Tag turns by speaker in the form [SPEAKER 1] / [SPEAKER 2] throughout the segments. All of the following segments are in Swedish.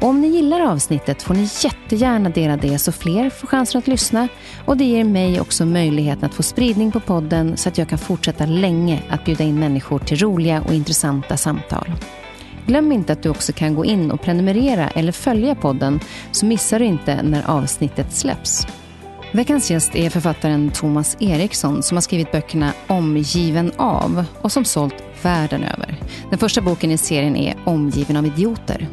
[SPEAKER 1] Om ni gillar avsnittet får ni jättegärna dela det så fler får chansen att lyssna. Och det ger mig också möjligheten att få spridning på podden så att jag kan fortsätta länge att bjuda in människor till roliga och intressanta samtal. Glöm inte att du också kan gå in och prenumerera eller följa podden så missar du inte när avsnittet släpps. Veckans gäst är författaren Thomas Eriksson som har skrivit böckerna Omgiven av och som sålt världen över. Den första boken i serien är Omgiven av idioter.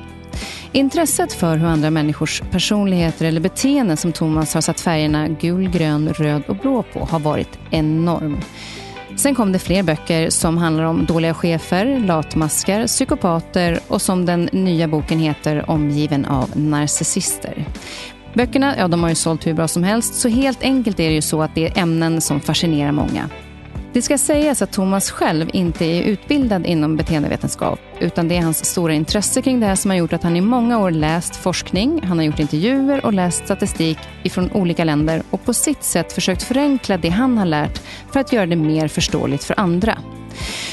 [SPEAKER 1] Intresset för hur andra människors personligheter eller beteenden som Thomas har satt färgerna gul, grön, röd och blå på har varit enorm. Sen kom det fler böcker som handlar om dåliga chefer, latmaskar, psykopater och som den nya boken heter Omgiven av narcissister. Böckerna ja, de har ju sålt hur bra som helst så helt enkelt är det ju så att det är ämnen som fascinerar många. Det ska sägas att Thomas själv inte är utbildad inom beteendevetenskap, utan det är hans stora intresse kring det här som har gjort att han i många år läst forskning, han har gjort intervjuer och läst statistik ifrån olika länder och på sitt sätt försökt förenkla det han har lärt för att göra det mer förståeligt för andra.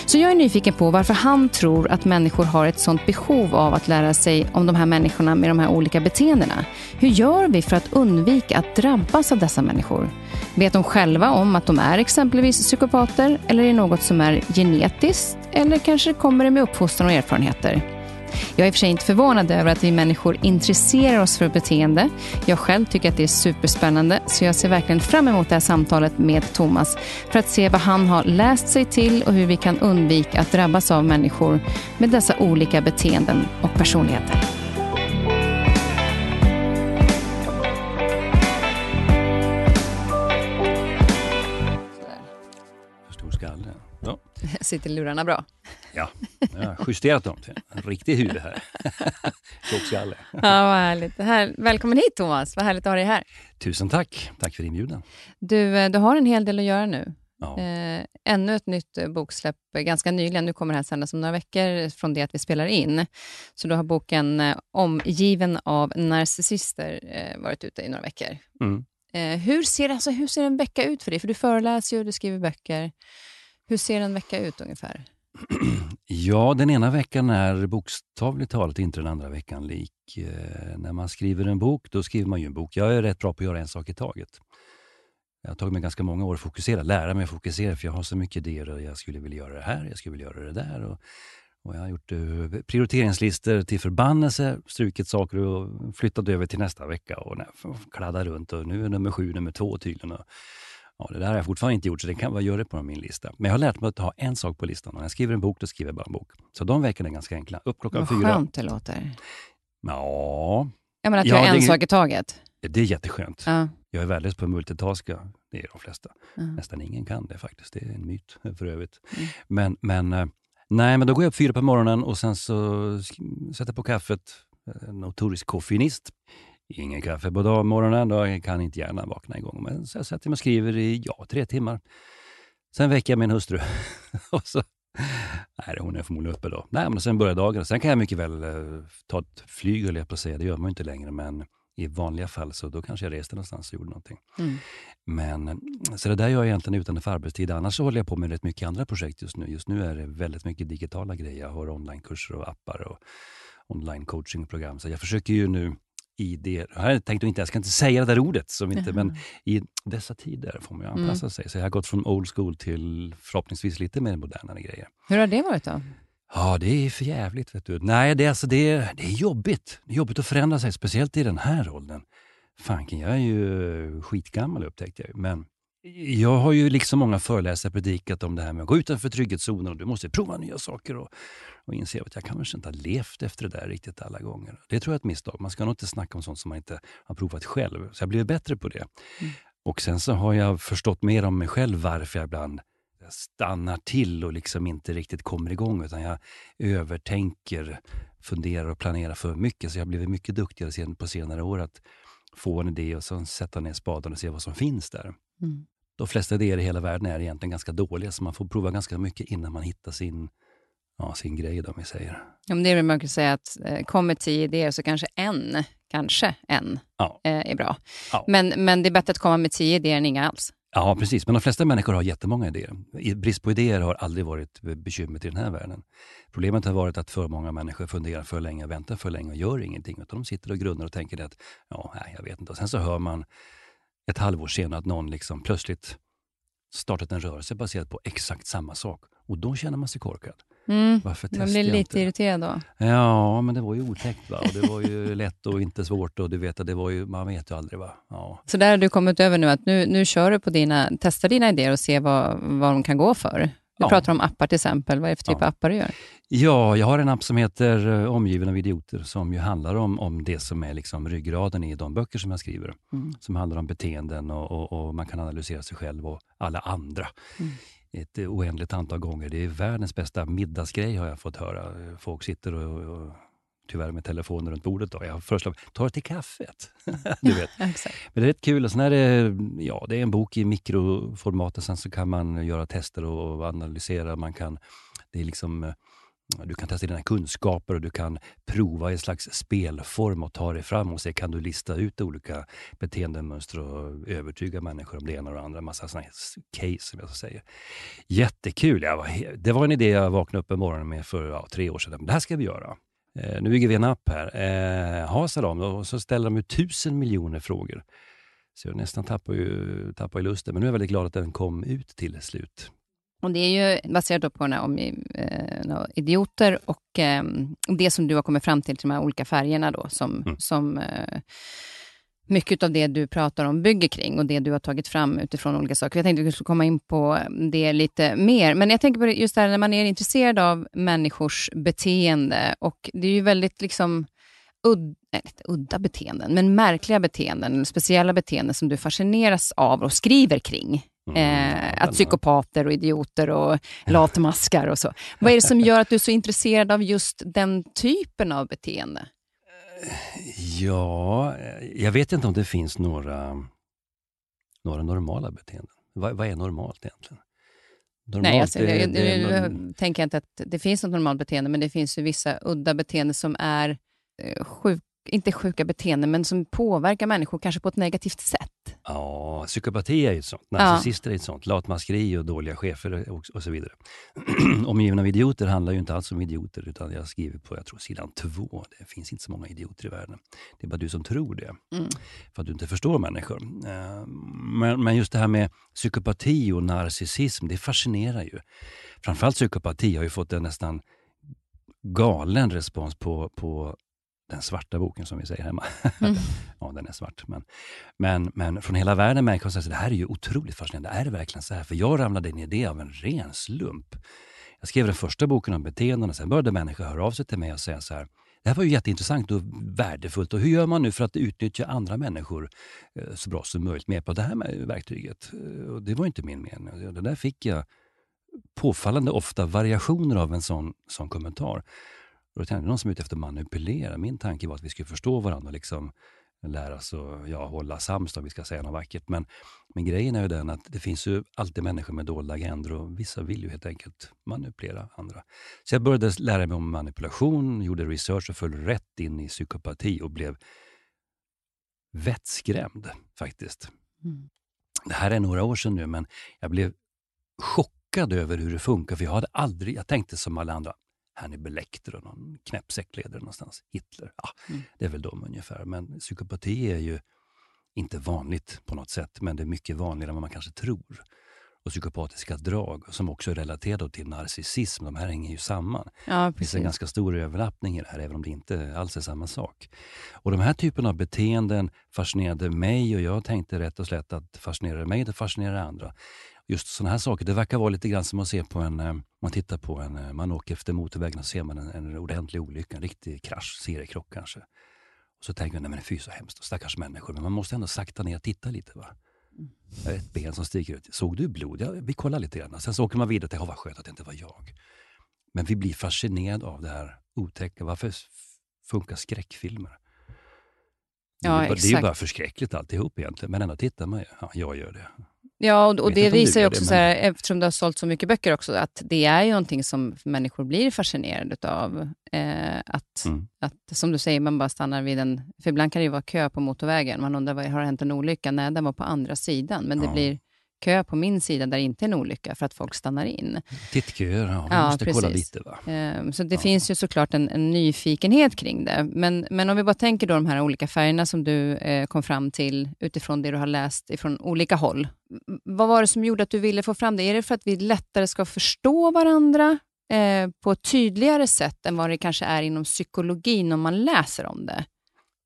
[SPEAKER 1] Så jag är nyfiken på varför han tror att människor har ett sånt behov av att lära sig om de här människorna med de här olika beteendena. Hur gör vi för att undvika att drabbas av dessa människor? Vet de själva om att de är exempelvis psykopater eller är det något som är genetiskt eller kanske kommer det med uppfostran och erfarenheter? Jag är i och för sig inte förvånad över att vi människor intresserar oss för beteende. Jag själv tycker att det är superspännande, så jag ser verkligen fram emot det här samtalet med Thomas för att se vad han har läst sig till och hur vi kan undvika att drabbas av människor med dessa olika beteenden och personligheter. Sitter lurarna bra?
[SPEAKER 2] Ja, jag har justerat dem till en riktig huvud här. Tjockskalle.
[SPEAKER 1] ja, vad härligt. Här, välkommen hit Thomas, vad härligt att ha dig här.
[SPEAKER 2] Tusen tack, tack för inbjudan.
[SPEAKER 1] Du, eh, du har en hel del att göra nu. Ja. Eh, ännu ett nytt eh, boksläpp ganska nyligen. Nu kommer det här sändas om några veckor från det att vi spelar in. Så då har boken Omgiven av narcissister varit ute i några veckor. Mm. Hur, ser, alltså, hur ser en vecka ut för dig? För du föreläser ju, du skriver böcker. Hur ser en vecka ut ungefär?
[SPEAKER 2] Ja, den ena veckan är bokstavligt talat inte den andra veckan lik. Eh, när man skriver en bok, då skriver man ju en bok. Jag är rätt bra på att göra en sak i taget. Jag har tagit mig ganska många år att fokusera, lära mig att fokusera, för jag har så mycket idéer och jag skulle vilja göra det här, jag skulle vilja göra det där. Och, och jag har gjort uh, prioriteringslistor till förbannelse, strukit saker och flyttat över till nästa vecka och kladdat runt. Och nu är nummer sju nummer två tydligen. Och, Ja, det där har jag fortfarande inte gjort, så det kan vara göra på min lista. Men jag har lärt mig att ha en sak på listan. När jag skriver en bok, då skriver jag bara en bok. Så de veckorna är ganska enkla. Upp klockan
[SPEAKER 1] Vad
[SPEAKER 2] fyra.
[SPEAKER 1] Vad skönt det låter.
[SPEAKER 2] Ja.
[SPEAKER 1] Jag menar att ja, göra en det, sak i taget.
[SPEAKER 2] Det är jätteskönt. Ja. Jag är värdelös på att multitaska. Det är de flesta. Ja. Nästan ingen kan det faktiskt. Det är en myt för övrigt. Mm. Men, men, eh, nej, men då går jag upp fyra på morgonen och sen så sätter jag på kaffet. Notorisk koffeinist. Ingen kaffe på dag, morgonen, då kan inte hjärnan vakna igång. Men så jag sätter mig och skriver i ja, tre timmar. Sen väcker jag min hustru. och så, nej, hon är förmodligen uppe då. Nej, men sen börjar dagen. Sen kan jag mycket väl eh, ta ett flyg, jag på att säga. Det gör man ju inte längre, men i vanliga fall så då kanske jag reste någonstans och gjorde någonting.
[SPEAKER 1] Mm.
[SPEAKER 2] Men, så det där gör jag egentligen utanför arbetstid. Annars så håller jag på med rätt mycket andra projekt just nu. Just nu är det väldigt mycket digitala grejer. Jag har onlinekurser och appar och online coachingprogram. Så jag försöker ju nu i det, jag hade tänkt att inte, jag ska inte säga det där ordet, som inte, men i dessa tider får man ju
[SPEAKER 1] Mm.
[SPEAKER 2] anpassa sig. Så jag har gått från old school till förhoppningsvis lite mer modernare grejer.
[SPEAKER 1] Hur har det varit då?
[SPEAKER 2] Ja, det är för jävligt. Vet du. Nej, det är, alltså, det, är, det är jobbigt. Det är jobbigt att förändra sig, speciellt i den här åldern. Fanken, jag är ju skitgammal upptäckte jag. Men jag har ju liksom många föreläsare predikat om det här med att gå utanför trygghetszonen och du måste prova nya saker och, och inse att jag kanske inte har levt efter det där riktigt alla gånger. Det tror jag är ett misstag. Man ska nog inte snacka om sånt som man inte har provat själv. Så jag blev bättre på det. Och sen så har jag förstått mer om mig själv varför jag ibland stannar till och liksom inte riktigt kommer igång utan jag övertänker, funderar och planerar för mycket. Så jag har blivit mycket duktigare på senare år att få en idé och sen sätta ner spaden och se vad som finns där.
[SPEAKER 1] Mm.
[SPEAKER 2] De flesta idéer i hela världen är egentligen ganska dåliga så man får prova ganska mycket innan man hittar sin, ja, sin grej, då, om vi säger.
[SPEAKER 1] Ja, men det är väl man kan säga att eh, kommer tio idéer så kanske en, kanske en,
[SPEAKER 2] Ja.
[SPEAKER 1] eh, är bra.
[SPEAKER 2] Ja.
[SPEAKER 1] Men, men det är bättre att komma med tio idéer än inga alls.
[SPEAKER 2] Ja, precis. Men de flesta människor har jättemånga idéer. Brist på idéer har aldrig varit bekymret i den här världen. Problemet har varit att för många människor funderar för länge, väntar för länge och gör ingenting. Utan de sitter och grunnar och tänker att, ja, nej, jag vet inte. Och sen så hör man ett halvår senare att någon liksom plötsligt startat en rörelse baserad på exakt samma sak. Och då känner man sig korkad.
[SPEAKER 1] Mm.
[SPEAKER 2] Varför
[SPEAKER 1] Man blir lite
[SPEAKER 2] inte?
[SPEAKER 1] irriterad då.
[SPEAKER 2] Ja, men det var ju otäckt. Va? Och det var ju lätt och inte svårt. Och du vet, att det var ju, man vet ju aldrig. Va? Ja.
[SPEAKER 1] Så där har du kommit över nu, att nu, nu kör du på dina, testar dina idéer och ser vad, vad de kan gå för. Du
[SPEAKER 2] Ja.
[SPEAKER 1] pratar om appar till exempel. Vad är det för typ
[SPEAKER 2] Ja.
[SPEAKER 1] av appar du gör?
[SPEAKER 2] Ja, jag har en app som heter eh, Omgiven av idioter som ju handlar om, om det som är liksom ryggraden i de böcker som jag skriver.
[SPEAKER 1] Mm.
[SPEAKER 2] Som handlar om beteenden och, och, och man kan analysera sig själv och alla andra.
[SPEAKER 1] Mm.
[SPEAKER 2] Ett oändligt antal gånger. Det är världens bästa middagsgrej har jag fått höra. Folk sitter och, och tyvärr med telefonen runt bordet. Då. Jag föreslagit, ta det till kaffet. du vet. Men det är rätt kul. Och sen är det, ja, det är en bok i mikroformat och sen så kan man göra tester och analysera. Man kan, det är liksom, eh, du kan testa dina kunskaper och du kan prova i en slags spelform och ta dig fram och se kan du lista ut olika beteendemönster och övertyga människor om det ena och det andra. Massa sådana case som jag så säger. Jättekul! Jag var, det var en idé jag vaknade upp en morgon med för ja, tre år sedan. Det här ska vi göra. Eh, nu bygger vi en app här. Eh, ha, sa de, och så ställer de ut tusen miljoner frågor. Så jag nästan tappar ju, tappar ju lusten, men nu är jag väldigt glad att den kom ut till slut.
[SPEAKER 1] Och det är ju baserat på den här om eh, idioter och eh, det som du har kommit fram till, till de här olika färgerna då, som,
[SPEAKER 2] Mm.
[SPEAKER 1] som eh, mycket av det du pratar om bygger kring och det du har tagit fram utifrån olika saker. Jag tänkte att vi skulle komma in på det lite mer, men jag tänker på det just det här när man är intresserad av människors beteende och det är ju väldigt liksom udd, nej, udda beteenden, men märkliga beteenden, speciella beteenden som du fascineras av och skriver kring.
[SPEAKER 2] Mm,
[SPEAKER 1] Eh, att psykopater och idioter och latmaskar och så. Vad är det som gör att du är så intresserad av just den typen av beteende?
[SPEAKER 2] Ja, jag vet inte om det finns några, några normala beteenden. Vad, vad är normalt egentligen? Normalt
[SPEAKER 1] Nej, alltså, det,
[SPEAKER 2] det är
[SPEAKER 1] nu
[SPEAKER 2] norm-
[SPEAKER 1] tänker jag inte att det finns något normalt beteende, men det finns ju vissa udda beteenden som är eh, sjuk, inte sjuka beteenden, men som påverkar människor kanske på ett negativt sätt.
[SPEAKER 2] Ja, psykopati är ju ett sånt.
[SPEAKER 1] Ja.
[SPEAKER 2] Narcissister är ett sånt. Latmaskeri och dåliga chefer och, och så vidare. Omgiven av idioter handlar ju inte alls om idioter, utan jag skriver på jag tror, sidan två. Det finns inte så många idioter i världen. Det är bara du som tror det,
[SPEAKER 1] Mm.
[SPEAKER 2] för att du inte förstår människor. Eh, Men, men just det här med psykopati och narcissism, det fascinerar ju. Framförallt psykopati har ju fått en nästan galen respons på, på den svarta boken som vi säger hemma.
[SPEAKER 1] Mm.
[SPEAKER 2] ja, den är svart. Men, men, men från hela världen man att det här är ju otroligt fascinerande. Är det verkligen så här? För jag ramlade in i det av en ren slump. Jag skrev den första boken om beteenden och sen började människor höra av sig till mig och säga så här. Det här var ju jätteintressant och värdefullt. Och hur gör man nu för att utnyttja andra människor eh, så bra som möjligt med på det här verktyget? Eh, Och det var ju inte min mening. Det där fick jag påfallande ofta variationer av en sån, sån kommentar. Och då tänkte någon som är ute efter att manipulera. Min tanke var att vi skulle förstå varandra och liksom lära oss att ja, hålla sams om vi ska säga något vackert. Men, men grejen är ju den att det finns ju alltid människor med dolda agendor och vissa vill ju helt enkelt manipulera andra. Så jag började lära mig om manipulation, gjorde research och föll rätt in i psykopati och blev vettskrämd faktiskt. Mm. Det här är några år sedan nu, men jag blev chockad över hur det funkar. För jag hade aldrig, jag tänkte som alla andra, Hannibal Lecter och någon knäpp sektledare någonstans. Hitler, ja, mm. det är väl de ungefär. Men psykopati är ju inte vanligt på något sätt, men det är mycket vanligare än vad man kanske tror. Och psykopatiska drag som också är relaterade till narcissism, de här hänger ju samman.
[SPEAKER 1] Ja,
[SPEAKER 2] det finns en ganska stor överlappning i det här, även om det inte alls är samma sak. Och de här typen av beteenden fascinerade mig och jag tänkte rätt och slätt att fascinerar mig, det fascinerar andra. Just sådana här saker, det verkar vara lite grann som att se på en, eh, man tittar på en, eh, man åker efter motorvägen och ser man en, en ordentlig olycka, en riktig krasch, seriekrock kanske. Och så tänker man, nej men fy så hemskt, stackars människor. Men man måste ändå sakta ner och titta lite. Va? Mm. Ett ben som sticker ut. Såg du blod? Ja, vi kollar lite grann. Sen så åker man vidare till, vad skönt att det inte var jag. Men vi blir fascinerade av det här otäcka. Varför funkar skräckfilmer?
[SPEAKER 1] Ja,
[SPEAKER 2] det, är bara,
[SPEAKER 1] det
[SPEAKER 2] är bara förskräckligt alltihop egentligen, men ändå tittar man ja, jag gör det.
[SPEAKER 1] Ja, och, och det visar ju också, det, så här, eftersom du har sålt så mycket böcker också, att det är ju någonting som människor blir fascinerade av. Eh, att, mm. att, som du säger, man bara stannar vid en... För ibland kan det ju vara kö på motorvägen. Man undrar, vad, har det hänt en olycka? Nej, den var på andra sidan. Men det blir kö på min sida där det inte är en olycka för att folk stannar in.
[SPEAKER 2] Tittköer, ja. Vi ja, måste precis. kolla lite. Va?
[SPEAKER 1] Um, så det ja. finns ju såklart en, en, nyfikenhet kring det. Men, men om vi bara tänker då de här olika färgerna som du eh, kom fram till utifrån det du har läst ifrån olika håll. Vad var det som gjorde att du ville få fram det? Är det för att vi lättare ska förstå varandra eh, på ett tydligare sätt än vad det kanske är inom psykologin om man läser om det?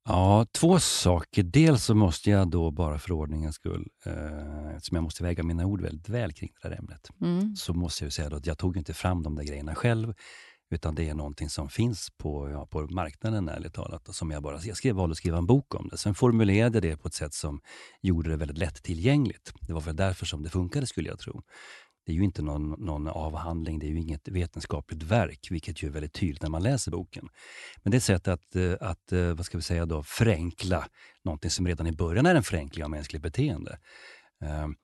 [SPEAKER 2] Ja, två saker. Dels så måste jag då bara för ordningens skull, eh, eftersom jag måste väga mina ord väldigt väl kring det här ämnet, mm. så måste jag säga att jag tog inte fram de där grejerna själv, utan det är någonting som finns på, ja, på marknaden ärligt talat. Som jag, bara, jag skrev, valde att skriva en bok om det. Sen formulerade jag det på ett sätt som gjorde det väldigt lättillgängligt. Det var väl därför som det funkade skulle jag tro. Det är ju inte någon, någon avhandling, det är ju inget vetenskapligt verk, vilket ju är väldigt tydligt när man läser boken. Men det är ett sätt att, eh, att eh, vad ska vi säga då, förenkla någonting som redan i början är en förenkling av mänskligt beteende. Ehm,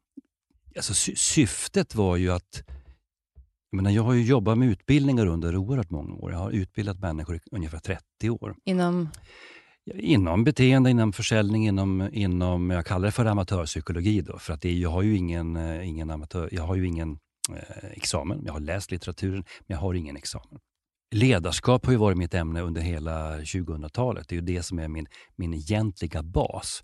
[SPEAKER 2] alltså, sy syftet var ju att jag, menar, jag har ju jobbat med utbildningar under oerhört många år. Jag har utbildat människor i ungefär 30 år.
[SPEAKER 1] Inom?
[SPEAKER 2] Inom beteende, inom försäljning, inom, inom jag kallar det för amatörpsykologi. Då, för att det, jag har ju ingen, eh, ingen, amatör, jag har ju ingen eh, examen. Jag har läst litteraturen, men jag har ingen examen. Ledarskap har ju varit mitt ämne under hela 2000-talet. Det är ju det som är min, min egentliga bas.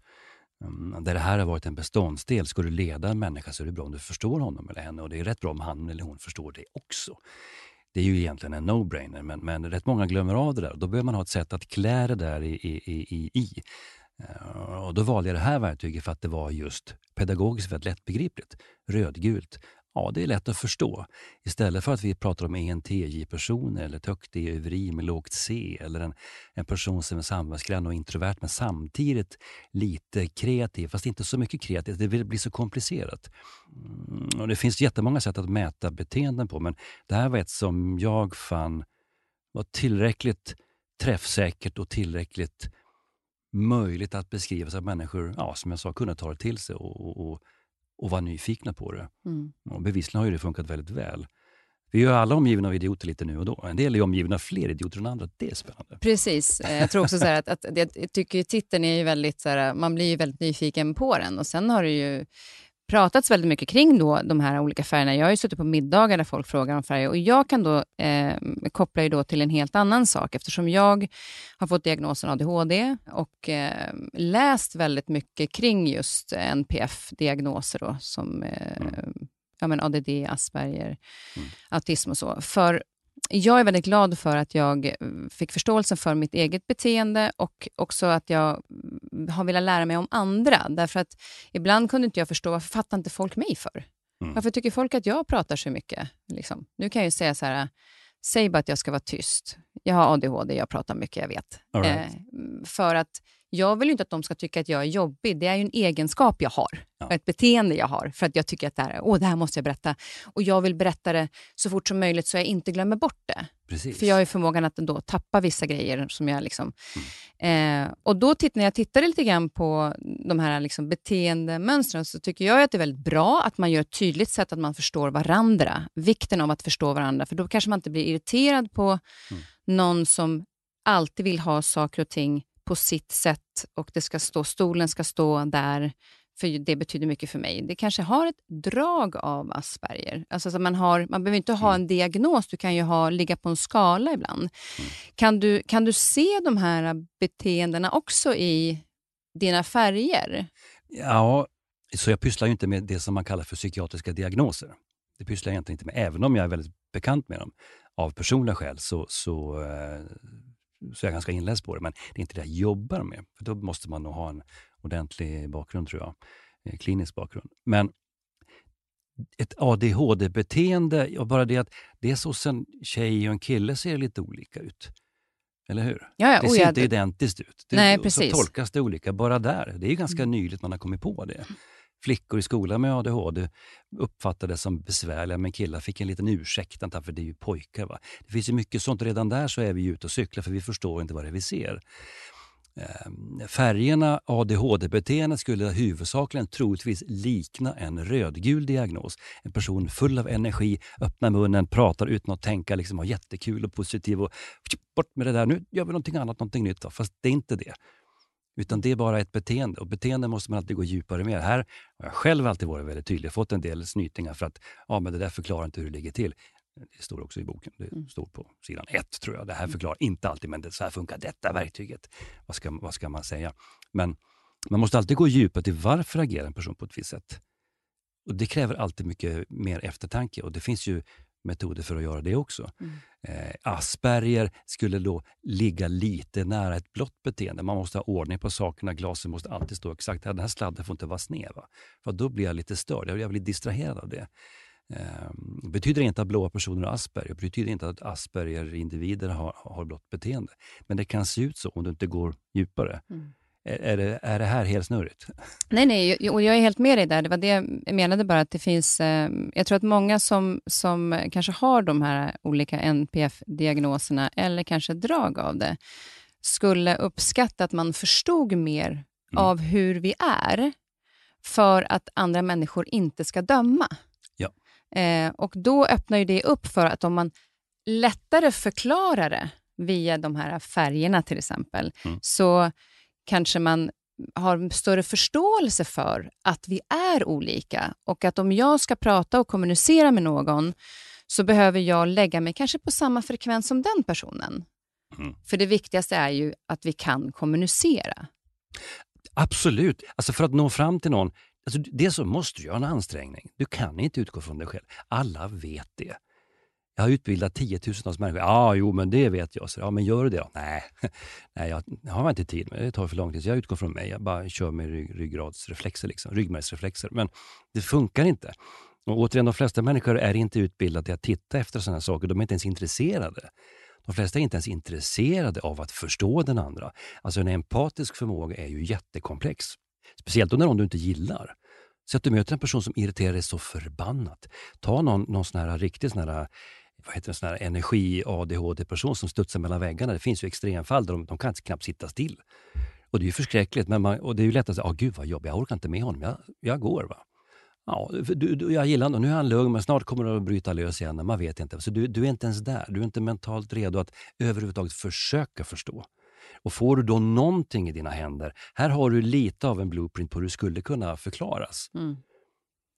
[SPEAKER 2] Mm, där det här har varit en beståndsdel. Ska du leda en människa så är det bra om du förstår honom eller henne och det är rätt bra om han eller hon förstår det också det är ju egentligen en no-brainer, men, men rätt många glömmer av det där. Då behöver man ha ett sätt att klä det där i. i, i, i. Eh, och då valde jag det här verktyget för att det var just pedagogiskt väldigt lättbegripligt. Rödgult. Ja, det är lätt att förstå. Istället för att vi pratar om ENTJ-personer eller ett högt E-överi med lågt C eller en, en person som är samhällsgrann och introvert men samtidigt lite kreativ, fast inte så mycket kreativ. Det blir så komplicerat. Mm, och Det finns jättemånga sätt att mäta beteenden på men det här var ett som jag fann var tillräckligt träffsäkert och tillräckligt möjligt att beskriva så att människor, ja, som jag sa, kunde ta det till sig och, och, och och vara nyfikna på det. Mm. Och bevisligen har ju det funkat väldigt väl. Vi är alla omgivna av idioter lite nu och då. En del är omgivna av fler idioter än andra. Det är spännande.
[SPEAKER 1] Precis. Eh, jag tror också så att, att, jag tycker titeln är ju väldigt, så här, man blir ju väldigt nyfiken på den. Och sen har det ju pratats väldigt mycket kring då de här olika färgerna. Jag har ju suttit på middagar där folk frågar om färger och jag kan då eh, koppla ju då till en helt annan sak eftersom jag har fått diagnosen ADHD och eh, läst väldigt mycket kring just NPF-diagnoser som eh, mm. ja, men ADD, Asperger, mm. autism och så. För jag är väldigt glad för att jag fick förståelse för mitt eget beteende och också att jag har velat lära mig om andra. Därför att ibland kunde inte jag förstå varför fattar inte folk mig för? Mm. Varför tycker folk att jag pratar så mycket? Liksom? Nu kan jag ju säga så här, säg bara att jag ska vara tyst. Jag har ADHD, jag pratar mycket, jag vet.
[SPEAKER 2] Right. Eh,
[SPEAKER 1] för att jag vill ju inte att de ska tycka att jag är jobbig. Det är ju en egenskap jag har, ja. ett beteende jag har. För att jag tycker att det här, åh, det här måste jag berätta. Och jag vill berätta det så fort som möjligt så jag inte glömmer bort det.
[SPEAKER 2] Precis.
[SPEAKER 1] För jag har ju förmågan att då tappa vissa grejer. som jag liksom... Mm. Eh, och då titt, när jag tittade lite grann på de här liksom beteendemönstren så tycker jag att det är väldigt bra att man gör ett tydligt sätt att man förstår varandra. Vikten av att förstå varandra. För då kanske man inte blir irriterad på mm. någon som alltid vill ha saker och ting på sitt sätt och det ska stå, stolen ska stå där, för det betyder mycket för mig. Det kanske har ett drag av Asperger. Alltså så man, har, man behöver inte ha en diagnos, du kan ju ha, ligga på en skala ibland. Mm. Kan, du, kan du se de här beteendena också i dina färger?
[SPEAKER 2] Ja, så jag pysslar ju inte med det som man kallar för psykiatriska diagnoser. Det pysslar jag egentligen inte med, även om jag är väldigt bekant med dem. Av personliga skäl så, så, så är jag ganska inläst på det, men det är inte det jag jobbar med. För Då måste man nog ha en ordentlig bakgrund, tror jag. Eh, klinisk bakgrund. Men ett ADHD-beteende, bara det att det hos en tjej och en kille ser lite olika ut. Eller hur?
[SPEAKER 1] Ja, ja,
[SPEAKER 2] det ser inte identiskt ut. Det,
[SPEAKER 1] Nej, precis.
[SPEAKER 2] Så tolkas det olika bara där. Det är ganska mm. nyligt man har kommit på det. Flickor i skolan med ADHD uppfattades som besvärliga, men killar fick en liten ursäkt, för det är ju pojkar. Va? Det finns ju mycket sånt. Redan där så är vi ute och cyklar, för vi förstår inte vad det är vi ser. Ehm, färgerna ADHD-beteende skulle huvudsakligen troligtvis likna en rödgul diagnos. En person full av energi, öppnar munnen, pratar utan att tänka, liksom har jättekul och positiv och bort med det där, nu gör vi någonting annat, någonting nytt. Fast det är inte det. Utan det är bara ett beteende och beteende måste man alltid gå djupare med. Här har jag själv alltid varit väldigt tydlig, fått en del snytingar för att ja, men det där förklarar inte hur det ligger till. Det står också i boken. Det mm. står på sidan ett, tror jag. Det här mm. förklarar inte alltid, men det, så här funkar detta verktyget. Vad ska, vad ska man säga? Men man måste alltid gå djupare till varför agerar en person på ett visst sätt. Och Det kräver alltid mycket mer eftertanke och det finns ju metoder för att göra det också. Mm. Eh, Asperger skulle då ligga lite nära ett blått beteende. Man måste ha ordning på sakerna, glasen måste alltid stå exakt. Den här sladden får inte vara sned. Va? För då blir jag lite störd, jag blir distraherad av det. Eh, betyder inte att blåa personer har Asperger, betyder inte att Asperger-individer har, har blått beteende. Men det kan se ut så om du inte går djupare. Mm. Är, det, är det här helt snurrigt?
[SPEAKER 1] Nej, nej, och jag är helt med dig där. Det var det jag menade bara, att det finns... Eh, jag tror att många som, som kanske har de här olika NPF-diagnoserna, eller kanske drag av det, skulle uppskatta att man förstod mer mm. av hur vi är, för att andra människor inte ska döma. Eh, och Då öppnar ju det upp för att om man lättare förklarar det via de här färgerna till exempel, mm. så kanske man har större förståelse för att vi är olika och att om jag ska prata och kommunicera med någon så behöver jag lägga mig kanske på samma frekvens som den personen. Mm. För det viktigaste är ju att vi kan kommunicera.
[SPEAKER 2] Absolut. Alltså för att nå fram till någon Alltså, det så måste du göra en ansträngning. Du kan inte utgå från dig själv. Alla vet det. Jag har utbildat tiotusentals människor. Ja, jo, men det vet jag. Så, ja, men gör du det då? Nej, Nej jag har inte tid med. Det tar för lång tid. Så jag utgår från mig. Jag bara kör med rygg, ryggradsreflexer, liksom, ryggmärgsreflexer. Men det funkar inte. Och återigen, de flesta människor är inte utbildade till att titta efter sådana saker. De är inte ens intresserade. De flesta är inte ens intresserade av att förstå den andra. Alltså en empatisk förmåga är ju jättekomplex. Speciellt om det är någon du inte gillar. Så att du möter en person som irriterar dig så förbannat. Ta någon, någon sån här riktig sån här, vad heter det, sån här energi-ADHD-person som studsar mellan väggarna. Det finns ju extremfall där de, de kan knappt sitta still. Och det är ju förskräckligt. Men man, och det är ju lätt att säga, oh, gud vad jobbigt, jag orkar inte med honom, jag, jag går. Va? Ja, du, du, jag gillar honom, nu är han lugn men snart kommer det att bryta lös igen. Man vet inte. Så du, du är inte ens där. Du är inte mentalt redo att överhuvudtaget försöka förstå. Och får du då någonting i dina händer, här har du lite av en blueprint på hur det skulle kunna förklaras. Mm.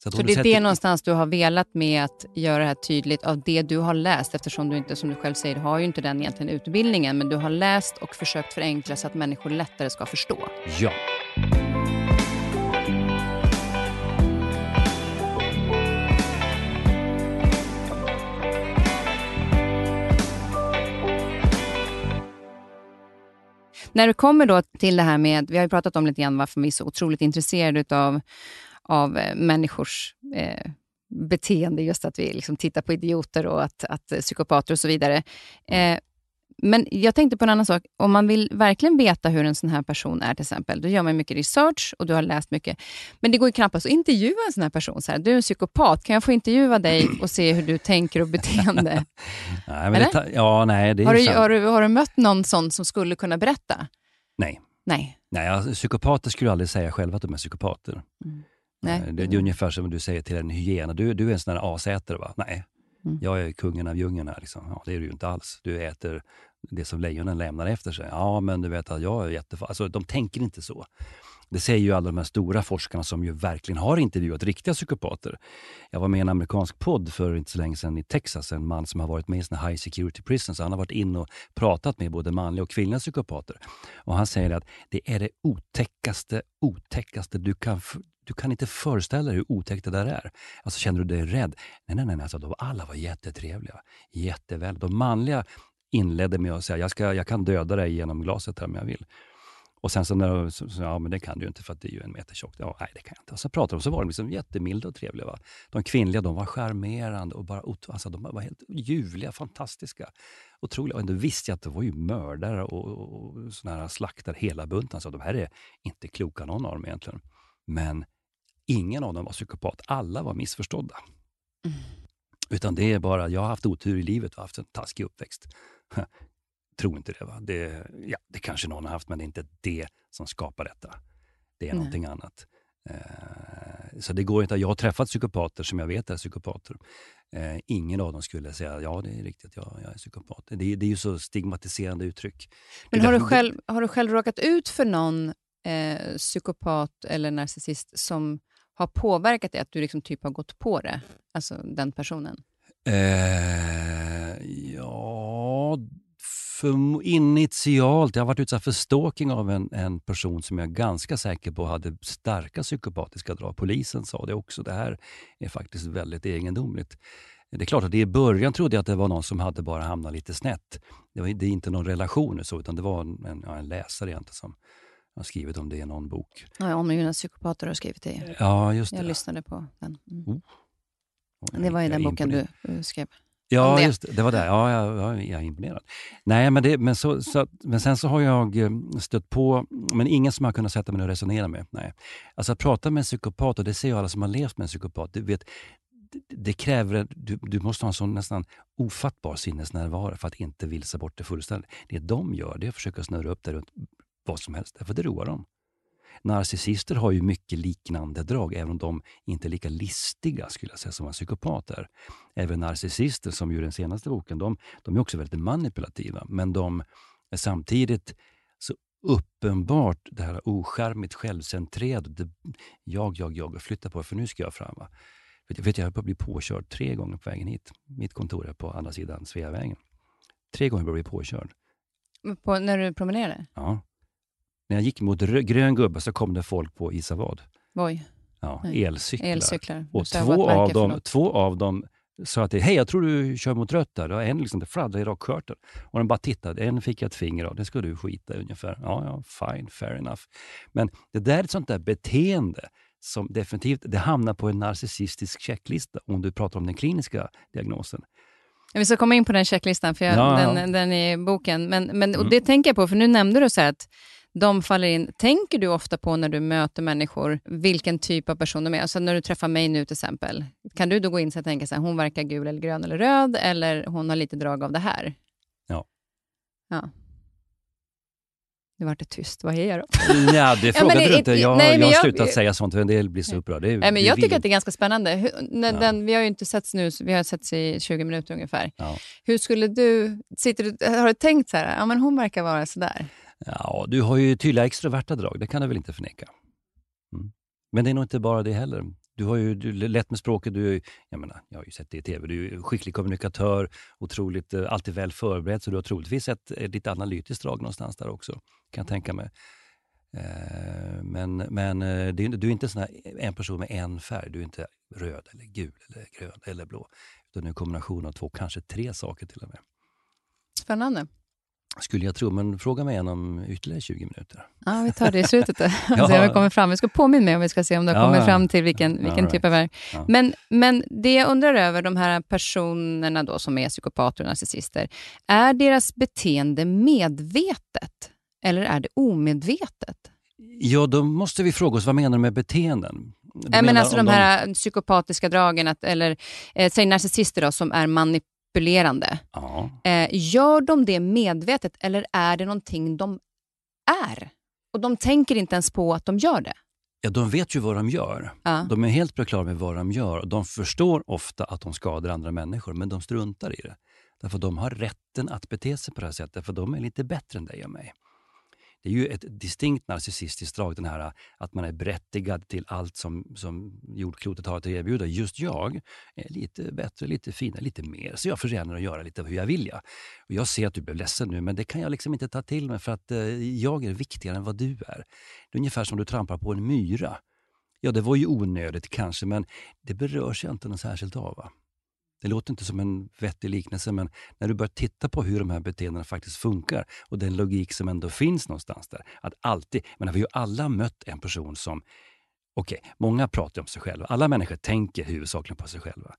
[SPEAKER 1] Så, så det är det någonstans du har velat med att göra det här tydligt av det du har läst eftersom du inte, som du själv säger, har ju inte den egentligen utbildningen men du har läst och försökt förenkla så att människor lättare ska förstå.
[SPEAKER 2] Ja.
[SPEAKER 1] När det kommer då till det här med, vi har ju pratat om lite grann varför vi är så otroligt intresserade av, av eh, människors eh, beteende, just att vi liksom tittar på idioter och att, att psykopater och så vidare. Eh, men jag tänkte på en annan sak. Om man vill verkligen veta hur en sån här person är, till exempel, då gör man mycket research och du har läst mycket. Men det går ju knappast att intervjua en sån här person. Så här, du är en psykopat, kan jag få intervjua dig och se hur du tänker och beteende?
[SPEAKER 2] nej, men det, ja, nej, det är
[SPEAKER 1] har, du, har, du, har du mött någon sån som skulle kunna berätta?
[SPEAKER 2] Nej.
[SPEAKER 1] Nej.
[SPEAKER 2] Nej, alltså, psykopater skulle aldrig säga själva att de är psykopater. Mm. Nej. Det, det är ungefär som du säger till en hyena, du, du är en sån här asätare va? Nej, Mm. Jag är kungen av djungeln här. Liksom. Ja, det är du ju inte alls. Du äter det som lejonen lämnar efter sig. Ja, men du vet att jag är jättefarlig. Alltså, de tänker inte så. Det säger ju alla de här stora forskarna som ju verkligen har intervjuat riktiga psykopater. Jag var med i en amerikansk podd för inte så länge sedan i Texas. En man som har varit med i såna high security prisons. Han har varit inne och pratat med både manliga och kvinnliga psykopater. Och Han säger att det är det otäckaste, otäckaste du kan du kan inte föreställa dig hur otäckt det där är. Alltså känner du dig rädd? Nej, nej, nej. Alltså, de alla var jättetrevliga. Jätteväl. De manliga inledde med att säga, jag, ska, jag kan döda dig genom glaset här om jag vill. Och sen så, när, så, så, ja men det kan du ju inte för att det är ju en meter tjockt. Ja, nej, det kan jag inte. Och så pratade de så var de liksom jättemilda och trevliga. Va? De kvinnliga de var charmerande och bara, alltså, de var helt ljuvliga, fantastiska. Otroliga. Och ändå visste jag att det var ju mördare och, och, och såna här slaktare hela bunten. Så de här är inte kloka någon av dem egentligen. Men ingen av dem var psykopat. Alla var missförstådda. Mm. Utan det är bara, jag har haft otur i livet och haft en taskig uppväxt tror inte det. Va? Det, ja, det kanske någon har haft, men det är inte det som skapar detta. Det är Nej. någonting annat. Eh, så det går inte. Jag har träffat psykopater som jag vet är psykopater. Eh, ingen av dem skulle säga ja, det är riktigt, ja, jag är psykopat. Det, det är ju så stigmatiserande uttryck.
[SPEAKER 1] Men har du, själv, har du själv råkat ut för någon eh, psykopat eller narcissist som har påverkat dig, att du liksom typ har gått på det? Alltså den personen?
[SPEAKER 2] Eh, ja, för initialt, jag har varit utsatt för stalking av en, en person som jag är ganska säker på hade starka psykopatiska drag. Polisen sa det också. Det här är faktiskt väldigt egendomligt. Det är klart att i början trodde jag att det var någon som hade bara hamnat lite snett. Det, var, det är inte någon relation så, utan det var en, ja, en läsare egentligen som har skrivit om det i någon bok.
[SPEAKER 1] Ja, omgivna psykopater har skrivit det.
[SPEAKER 2] Ja, just det.
[SPEAKER 1] Jag lyssnade på den. Mm. Oh. Det var i den boken du skrev.
[SPEAKER 2] Ja, det. just det. Det var det. Ja, jag, jag, jag är imponerad. Nej, men, det, men, så, så, men sen så har jag eh, stött på, men ingen som jag kunnat sätta mig och resonera med. Nej. Alltså att prata med en psykopat, och det ser ju alla som har levt med en psykopat, du vet, det, det kräver, du, du måste ha en sån nästan ofattbar sinnesnärvaro för att inte vilsa bort det fullständigt. Det de gör, det är att försöka snurra upp det runt vad som helst, för det roar dem. Narcissister har ju mycket liknande drag, även om de inte är lika listiga skulle jag säga som en psykopat är. Även narcissister, som ju den senaste boken, de, de är också väldigt manipulativa, men de är samtidigt så uppenbart det här oskärmigt självcentrerade. Jag, jag, jag och flytta på för nu ska jag fram. Va? Vet, vet, jag höll på att bli påkörd tre gånger på vägen hit. Mitt kontor är på andra sidan Sveavägen. Tre gånger blev jag påkörd.
[SPEAKER 1] På, när du promenerade?
[SPEAKER 2] Ja. När jag gick mot grön gubbe så kom det folk på Isavad.
[SPEAKER 1] Oj.
[SPEAKER 2] Ja, elcyklar.
[SPEAKER 1] elcyklar.
[SPEAKER 2] Och två av, dem, två av dem sa att hej, jag tror du kör mot rött där. Och en liksom, det fladdrade i rakkörteln. Och de bara tittade. En fick jag ett finger av. Det ska du skita i ungefär. Ja, ja, fine, fair enough. Men det där är ett sånt där beteende som definitivt det hamnar på en narcissistisk checklista om du pratar om den kliniska diagnosen.
[SPEAKER 1] Vi ska komma in på den checklistan, för jag, ja, den, den är i boken. Men, men, och mm. Det tänker jag på, för nu nämnde du så att de faller in. Tänker du ofta på när du möter människor vilken typ av person de är? Alltså när du träffar mig nu till exempel, kan du då gå in och tänka så här, hon verkar gul eller grön eller röd eller hon har lite drag av det här?
[SPEAKER 2] Ja.
[SPEAKER 1] Ja. Nu vart det tyst. Vad är jag då?
[SPEAKER 2] Ja, det frågade ja, du inte. Jag, nej, jag har jag, slutat säga sånt, för en del blir så upprörda.
[SPEAKER 1] Nej, men jag tycker att det är ganska spännande. Hur, ja. den, vi har ju inte setts nu, vi har setts i 20 minuter ungefär. Ja. Hur skulle du... Sitter du har du tänkt så här, ja men hon verkar vara så där?
[SPEAKER 2] Ja, du har ju tydliga extroverta drag, det kan du väl inte förneka? Mm. Men det är nog inte bara det heller. Du har ju du, lätt med språket. Du, jag, menar, jag har ju sett det i tv. Du är skicklig kommunikatör, otroligt, eh, alltid väl förberedd. Så du har troligtvis ett, eh, ett analytiskt drag någonstans där också, kan jag tänka mig. Eh, men men du är inte sån en person med en färg. Du är inte röd, eller gul, eller grön eller blå. Utan du är en kombination av två, kanske tre saker till och med.
[SPEAKER 1] Spännande.
[SPEAKER 2] Skulle jag tro, men fråga mig igen om ytterligare 20 minuter.
[SPEAKER 1] Ja, vi tar det i slutet då. ja. se om vi kommer fram. Vi ska påminna mig om vi ska se om du har ja, kommit ja. fram till vilken, vilken right. typ av är. Ja. Men, men det jag undrar över, de här personerna då som är psykopater och narcissister, är deras beteende medvetet eller är det omedvetet?
[SPEAKER 2] Ja, då måste vi fråga oss, vad menar du med beteenden?
[SPEAKER 1] Du menar alltså de här de... psykopatiska dragen, att, eller eh, säg narcissister då, som är manip manipulerande. Ja. Eh, gör de det medvetet eller är det någonting de är? Och de tänker inte ens på att de gör det.
[SPEAKER 2] Ja, de vet ju vad de gör. Ja. De är helt på klar med vad de gör. De förstår ofta att de skadar andra människor, men de struntar i det. Därför de har rätten att bete sig på det här sättet, för de är lite bättre än dig och mig. Det är ju ett distinkt narcissistiskt drag, den här att man är berättigad till allt som, som jordklotet har att erbjuda. Just jag är lite bättre, lite finare, lite mer, så jag förtjänar att göra lite hur jag vill. Ja. Och jag ser att du blev ledsen nu, men det kan jag liksom inte ta till mig för att eh, jag är viktigare än vad du är. Det är ungefär som du trampar på en myra. Ja, det var ju onödigt kanske, men det berörs jag inte något särskilt av. Va? Det låter inte som en vettig liknelse, men när du börjar titta på hur de här beteendena faktiskt funkar och den logik som ändå finns någonstans där. Att alltid, men vi har ju alla mött en person som Okej, okay, många pratar om sig själva. Alla människor tänker huvudsakligen på sig själva.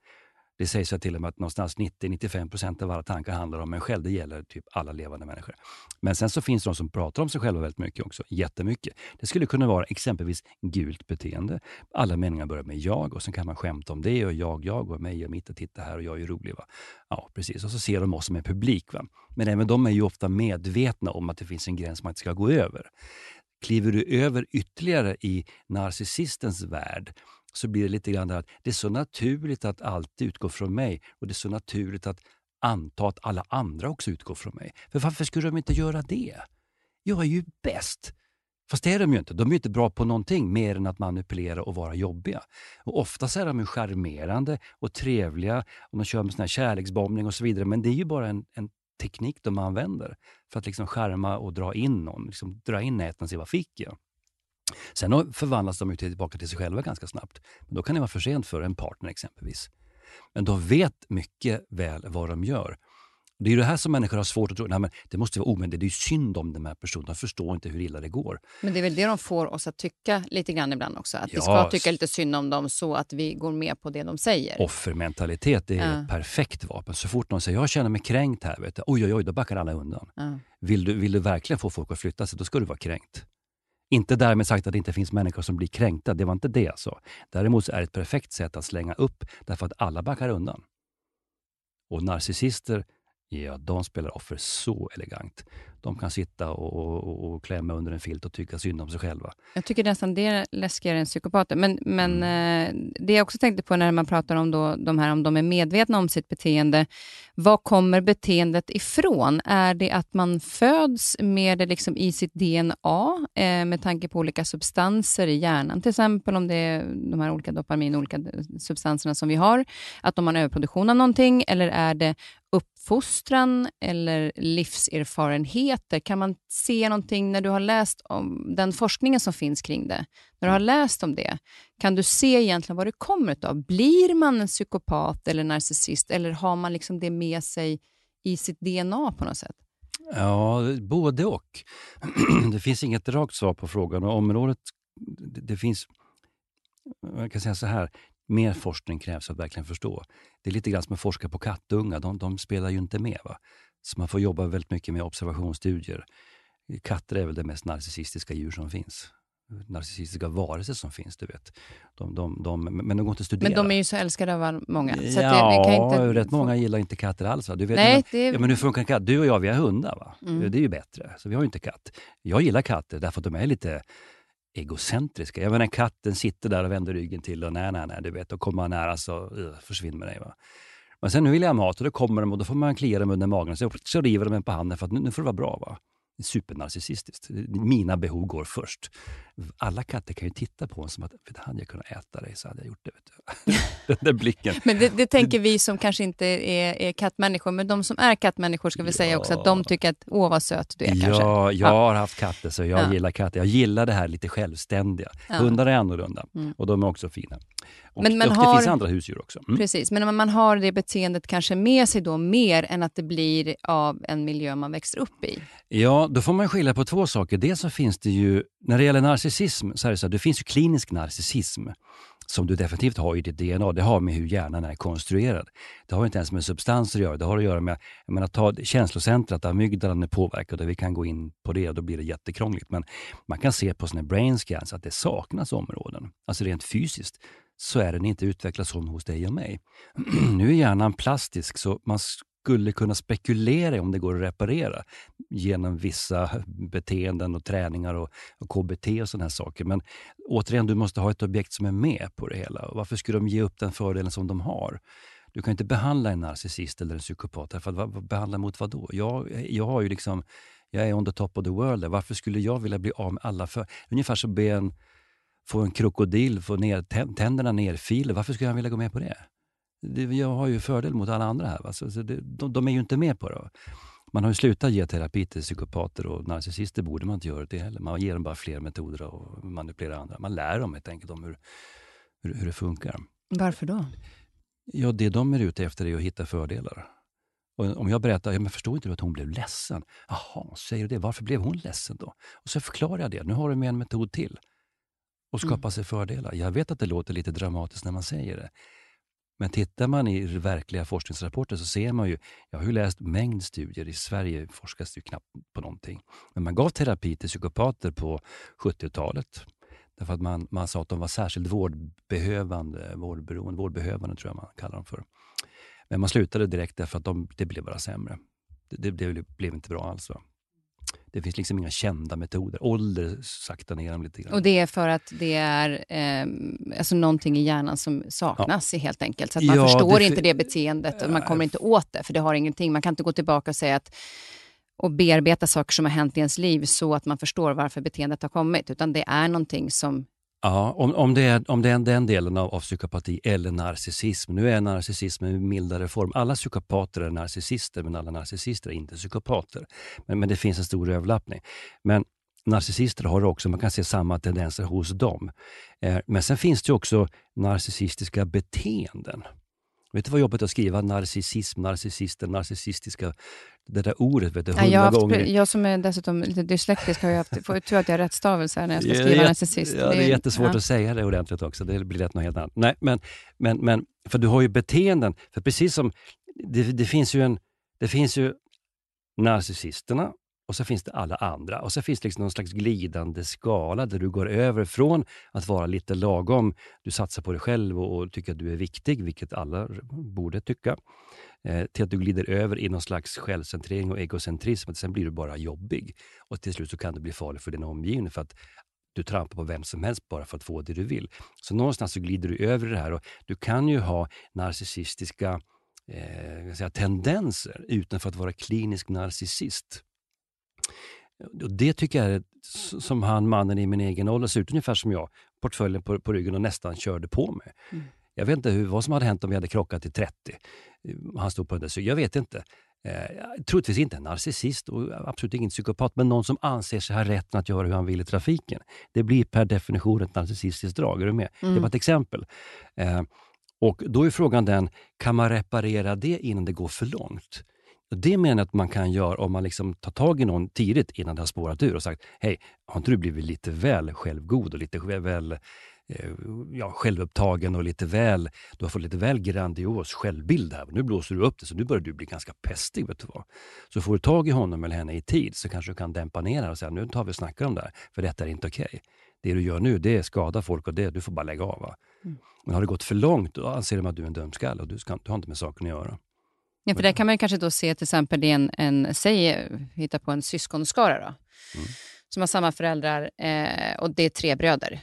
[SPEAKER 2] Det sägs till och med att någonstans 90-95% av alla tankar handlar om en själv. Det gäller typ alla levande människor. Men sen så finns det de som pratar om sig själva väldigt mycket också. Jättemycket. Det skulle kunna vara exempelvis gult beteende. Alla meningar börjar med jag och sen kan man skämta om det och jag, jag och mig och mitt och titta här och jag är rolig. Va? Ja, precis. Och så ser de oss som en publik. Va? Men även de är ju ofta medvetna om att det finns en gräns man inte ska gå över. Kliver du över ytterligare i narcissistens värld så blir det lite grann att det är så naturligt att allt utgår från mig och det är så naturligt att anta att alla andra också utgår från mig. För varför skulle de inte göra det? Jag är ju bäst. Fast det är de ju inte. De är ju inte bra på någonting mer än att manipulera och vara jobbiga. Och Oftast är de ju charmerande och trevliga och de kör med sån här kärleksbombning och så vidare. Men det är ju bara en, en teknik de använder för att liksom skärma och dra in någon. Liksom dra in näten och se vad fick jag? Sen förvandlas de tillbaka till sig själva ganska snabbt. Men då kan det vara för sent för en partner exempelvis. Men de vet mycket väl vad de gör. Det är det här som människor har svårt att tro. Nej, men det måste vara omöjligt. Det är synd om den här personen. De förstår inte hur illa det går.
[SPEAKER 1] Men det är väl det de får oss att tycka lite grann ibland också. Att ja. vi ska tycka lite synd om dem så att vi går med på det de säger.
[SPEAKER 2] Offermentalitet är ja. ett perfekt vapen. Så fort någon säger jag känner mig kränkt här, vet du, oj, oj, oj, då backar alla undan. Ja. Vill, du, vill du verkligen få folk att flytta sig, då ska du vara kränkt. Inte därmed sagt att det inte finns människor som blir kränkta, det var inte det jag sa. Däremot är det ett perfekt sätt att slänga upp därför att alla backar undan. Och narcissister Ja, de spelar offer så elegant. De kan sitta och, och, och, klämma under en filt och tycka synd om sig själva.
[SPEAKER 1] Jag tycker nästan det är läskigare än psykopater. Men, men mm. eh, det jag också tänkte på när man pratar om då, de här, om de är medvetna om sitt beteende. Var kommer beteendet ifrån? Är det att man föds med det liksom i sitt DNA eh, med tanke på olika substanser i hjärnan? Till exempel om det är de här olika dopamin, olika substanserna som vi har. Att om man har överproduktion av någonting, eller är det uppfostran eller livserfarenheter? Kan man se någonting när du har läst om den forskningen som finns kring det? När du har läst om det, kan du se egentligen vad det kommer av? Blir man en psykopat eller narcissist eller har man liksom det med sig i sitt DNA på något sätt?
[SPEAKER 2] Ja, både och. det finns inget rakt svar på frågan. Och området, det, det finns, Man kan säga så här, mer forskning krävs för att verkligen förstå. Det är lite grann som att forska på kattungar, de, de spelar ju inte med. Va? Så man får jobba väldigt mycket med observationsstudier. Katter är väl det mest narcissistiska djur som finns. Narcissistiska varelser som finns, du vet. De, de, de, men de går inte att studera.
[SPEAKER 1] Men de är ju så älskade av många. Så
[SPEAKER 2] ja, det, inte... rätt många gillar inte katter alls. Va? Du vet, Nej, det... ja, men hur funkar katt? Du och jag, vi har hundar. Va? Mm. Det är ju bättre. Så vi har ju inte katt. Jag gillar katter därför att de är lite egocentriska. Jag menar katten sitter där och vänder ryggen till och nej, nej, nej, du vet, och kommer man nära så uh, försvinner med dig. Va? Men sen nu vill jag ha mat och då kommer de och då får man klia dem under magen så, så river de en på handen för att nu, nu får det vara bra. Va? Supernarcissistiskt. Mina behov går först. Alla katter kan ju titta på en som att, hade jag kunnat äta dig så hade jag gjort det. Den där blicken.
[SPEAKER 1] Men det, det, tänker vi som kanske inte är, är kattmänniskor, men de som är kattmänniskor ska vi ja. säga också att de tycker att, åh vad söt du är
[SPEAKER 2] ja,
[SPEAKER 1] kanske.
[SPEAKER 2] Jag ja, jag har haft katter så jag ja. gillar katter. Jag gillar det här lite självständiga. Ja. Hundar är annorlunda mm. och de är också fina. Och, men man och har, det finns andra husdjur också.
[SPEAKER 1] Mm. Precis, men man har det beteendet kanske med sig då mer än att det blir av en miljö man växer upp i.
[SPEAKER 2] Ja, då får man skilja på två saker. Dels så finns det ju, när det gäller narcissism, så är det så att det finns ju klinisk narcissism som du definitivt har i ditt DNA. Det har med hur hjärnan är konstruerad. Det har inte ens med substanser att göra. Det har att göra med jag menar, ta känslocentrat, amygdalan är påverkad och vi kan gå in på det och då blir det jättekrångligt. Men man kan se på sina brain scans att det saknas områden, alltså rent fysiskt så är den inte utvecklad som hos dig och mig. nu är hjärnan plastisk så man skulle kunna spekulera i om det går att reparera genom vissa beteenden och träningar och, och KBT och sådana här saker. Men återigen, du måste ha ett objekt som är med på det hela. Varför skulle de ge upp den fördelen som de har? Du kan inte behandla en narcissist eller en psykopat. För att, vad, behandla mot vad då? Jag, jag har ju liksom, jag är on the top of the world. Varför skulle jag vilja bli av med alla för... Ungefär som be en, få en krokodil få ner, tänderna nerfilade. Varför skulle jag vilja gå med på det? Det jag har ju fördel mot alla andra här. Va? Så, så det, de, de, är ju inte med på det. Man har ju slutat ge terapi till psykopater och narcissister borde man inte göra det heller. Man ger dem bara fler metoder att manipulera andra. Man lär dem helt enkelt om hur, hur, hur det funkar.
[SPEAKER 1] Varför då?
[SPEAKER 2] Ja, det de är ute efter är att hitta fördelar. Och om jag berättar, ja, men förstår inte du att hon blev ledsen? Jaha, säger du det? Varför blev hon ledsen då? Och så förklarar jag det. Nu har du med en metod till. Och skapa mm. sig fördelar. Jag vet att det låter lite dramatiskt när man säger det. Men tittar man i verkliga forskningsrapporter så ser man ju, jag har ju läst mängd studier, i Sverige forskas det ju knappt på någonting. Men man gav terapi till psykopater på 70-talet. Därför att man, man sa att de var särskilt vårdbehövande, vårdberoende, vårdbehövande tror jag man kallar dem för. Men man slutade direkt därför att de, det blev bara sämre. Det, det, det blev inte bra alls. Va? Det finns liksom inga kända metoder. Ålder saktar ner dem lite grann.
[SPEAKER 1] Och det är för att det är eh, alltså någonting i hjärnan som saknas ja. helt enkelt. Så att man ja, förstår det inte det beteendet och man kommer inte åt det, för det har ingenting. Man kan inte gå tillbaka och säga att och bearbeta saker som har hänt i ens liv så att man förstår varför beteendet har kommit, utan det är någonting som
[SPEAKER 2] Ja, om, om, det är, om det är den delen av, av psykopati eller narcissism. Nu är narcissism en mildare form. Alla psykopater är narcissister, men alla narcissister är inte psykopater. Men, men det finns en stor överlappning. Men narcissister har också, man kan se samma tendenser hos dem. Eh, men sen finns det också narcissistiska beteenden. Vet du vad jobbigt att skriva narcissism, narcissister, narcissistiska det där ordet vet du, hundra
[SPEAKER 1] ja,
[SPEAKER 2] gånger.
[SPEAKER 1] Jag som är dessutom lite dyslektisk har ju haft, får tur att jag har rätt stavelse när jag ska skriva narcissist.
[SPEAKER 2] Ja, det är jättesvårt ja. att säga det ordentligt också. Det blir lätt något helt annat. Nej, men, men, men, för du har ju beteenden. För precis som, det, det finns ju en, det finns ju narcissisterna och så finns det alla andra. Och så finns det liksom någon slags glidande skala där du går över från att vara lite lagom, du satsar på dig själv och, och tycker att du är viktig, vilket alla borde tycka, eh, till att du glider över i någon slags självcentrering och egocentrism. sen blir du bara jobbig. Och till slut så kan det bli farligt för din omgivning för att du trampar på vem som helst bara för att få det du vill. Så någonstans så glider du över det här och du kan ju ha narcissistiska eh, säga, tendenser utan för att vara klinisk narcissist. Och det tycker jag är som han, mannen i min egen ålder, ser ut ungefär som jag. Portföljen på, på ryggen och nästan körde på mig. Mm. Jag vet inte hur, vad som hade hänt om vi hade krockat i 30. Han stod på den där Jag vet inte. Eh, troligtvis inte en narcissist och absolut ingen psykopat, men någon som anser sig ha rätten att göra hur han vill i trafiken. Det blir per definition ett narcissistiskt drag. Är du med? Mm. Det var ett exempel. Eh, och Då är frågan den, kan man reparera det innan det går för långt? Det menar jag att man kan göra om man liksom tar tag i någon tidigt innan det har spårat ur och sagt, hej, har inte du blivit lite väl självgod och lite väl eh, ja, självupptagen och lite väl, du har fått lite väl grandios självbild här. Nu blåser du upp det, så nu börjar du bli ganska pestig. Vet du vad? Så får du tag i honom eller henne i tid så kanske du kan dämpa ner och säga, nu tar vi och snackar om det här, för detta är inte okej. Okay. Det du gör nu, det skadar folk och det, du får bara lägga av. Mm. Men har det gått för långt, då anser de att du är en dumskalle och du, ska, du har inte med saken att göra.
[SPEAKER 1] Ja, för där kan man kanske då se till exempel en, en säg, hitta på en syskonskara då, mm. som har samma föräldrar eh, och det är tre bröder.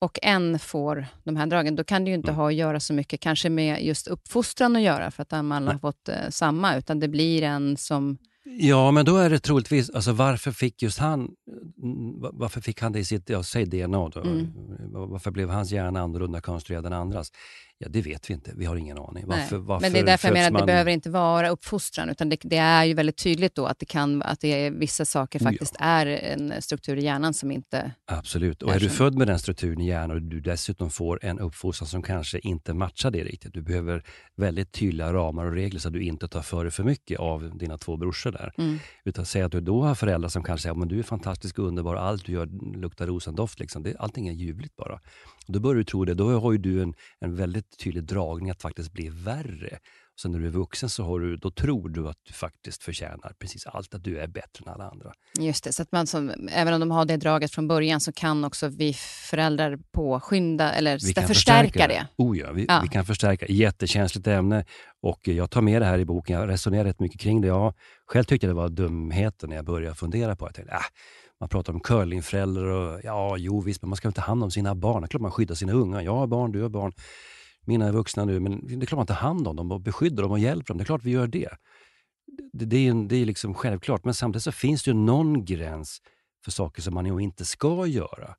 [SPEAKER 1] Och en får de här dragen, då kan det ju inte mm. ha att göra så mycket kanske med just uppfostran att göra, för att de alla har fått eh, samma, utan det blir en som
[SPEAKER 2] Ja, men då är det troligtvis, alltså varför fick just han, mm, varför fick han det i sitt, ja, säg DNA då, mm. varför blev hans hjärna annorlunda konstruerad än andras? Ja, det vet vi inte. Vi har ingen aning. Varför, varför
[SPEAKER 1] men det är därför jag menar att det man... behöver inte vara uppfostran, utan det, det, är ju väldigt tydligt då att, det kan, att det är, vissa saker faktiskt ja. är en struktur i hjärnan som inte...
[SPEAKER 2] Absolut. Och är, är du född med den strukturen i hjärnan och du dessutom får en uppfostran som kanske inte matchar det riktigt. Du behöver väldigt tydliga ramar och regler så att du inte tar för dig för mycket av dina två brorsor där. Mm. Utan säg att du då har föräldrar som kanske säger att du är fantastisk och underbar, allt du gör luktar rosendoft. Liksom. Det, allting är ljuvligt bara. Då börjar du tro det. Då har du en, en väldigt tydlig dragning att faktiskt bli värre. Sen när du är vuxen så har du, då tror du att du faktiskt förtjänar precis allt, att du är bättre än alla andra.
[SPEAKER 1] Just det, så att man som, även om de har det draget från början så kan också vi föräldrar påskynda eller vi förstärka, förstärka det.
[SPEAKER 2] Oh ja, vi, ja. vi kan förstärka. Jättekänsligt ämne och jag tar med det här i boken. Jag resonerar rätt mycket kring det. Jag själv tyckte det var dumheter när jag började fundera på det. Jag tänkte, äh, man pratar om curlingföräldrar och ja, jo visst, men man ska inte ta hand om sina barn. Det är klart man skyddar sina unga. Jag har barn, du har barn. Mina är vuxna nu, men det är klart man tar hand om dem och beskyddar dem och hjälper dem. Det är klart vi gör det. Det, det är, det är liksom självklart, men samtidigt så finns det ju någon gräns för saker som man ju inte ska göra.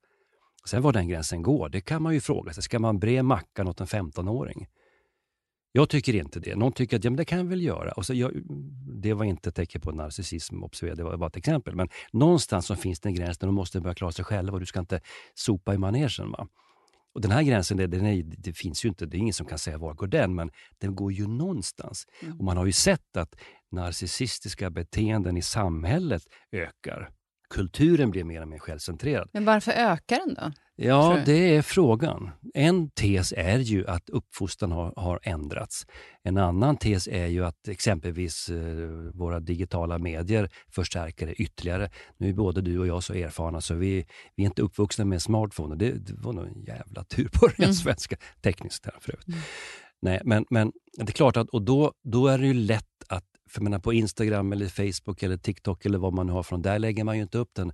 [SPEAKER 2] Sen var den gränsen går, det kan man ju fråga sig. Ska man bre mackan åt en 15-åring? Jag tycker inte det. Någon tycker att ja, men det kan jag väl göra. Och så, jag, det var inte ett tecken på narcissism, observera, det var bara ett exempel. Men någonstans så finns det en gräns där de måste börja klara sig själva och du ska inte sopa i manegen. Va? Och Den här gränsen, det, den är, det finns ju inte, det är ingen som kan säga var går den, men den går ju någonstans. Mm. Och Man har ju sett att narcissistiska beteenden i samhället ökar. Kulturen blir mer och mer självcentrerad.
[SPEAKER 1] Men varför ökar den då?
[SPEAKER 2] Ja, det är frågan. En tes är ju att uppfostran har, har ändrats. En annan tes är ju att exempelvis eh, våra digitala medier förstärker det ytterligare. Nu är både du och jag så erfarna så vi, vi är inte uppvuxna med smartphone. Det, det var nog en jävla tur på den mm. svenska tekniska för övrigt. Mm. Nej, men, men det är klart att och då, då är det ju lätt att, för menar, på Instagram, eller Facebook eller TikTok eller vad man nu har från, där lägger man ju inte upp den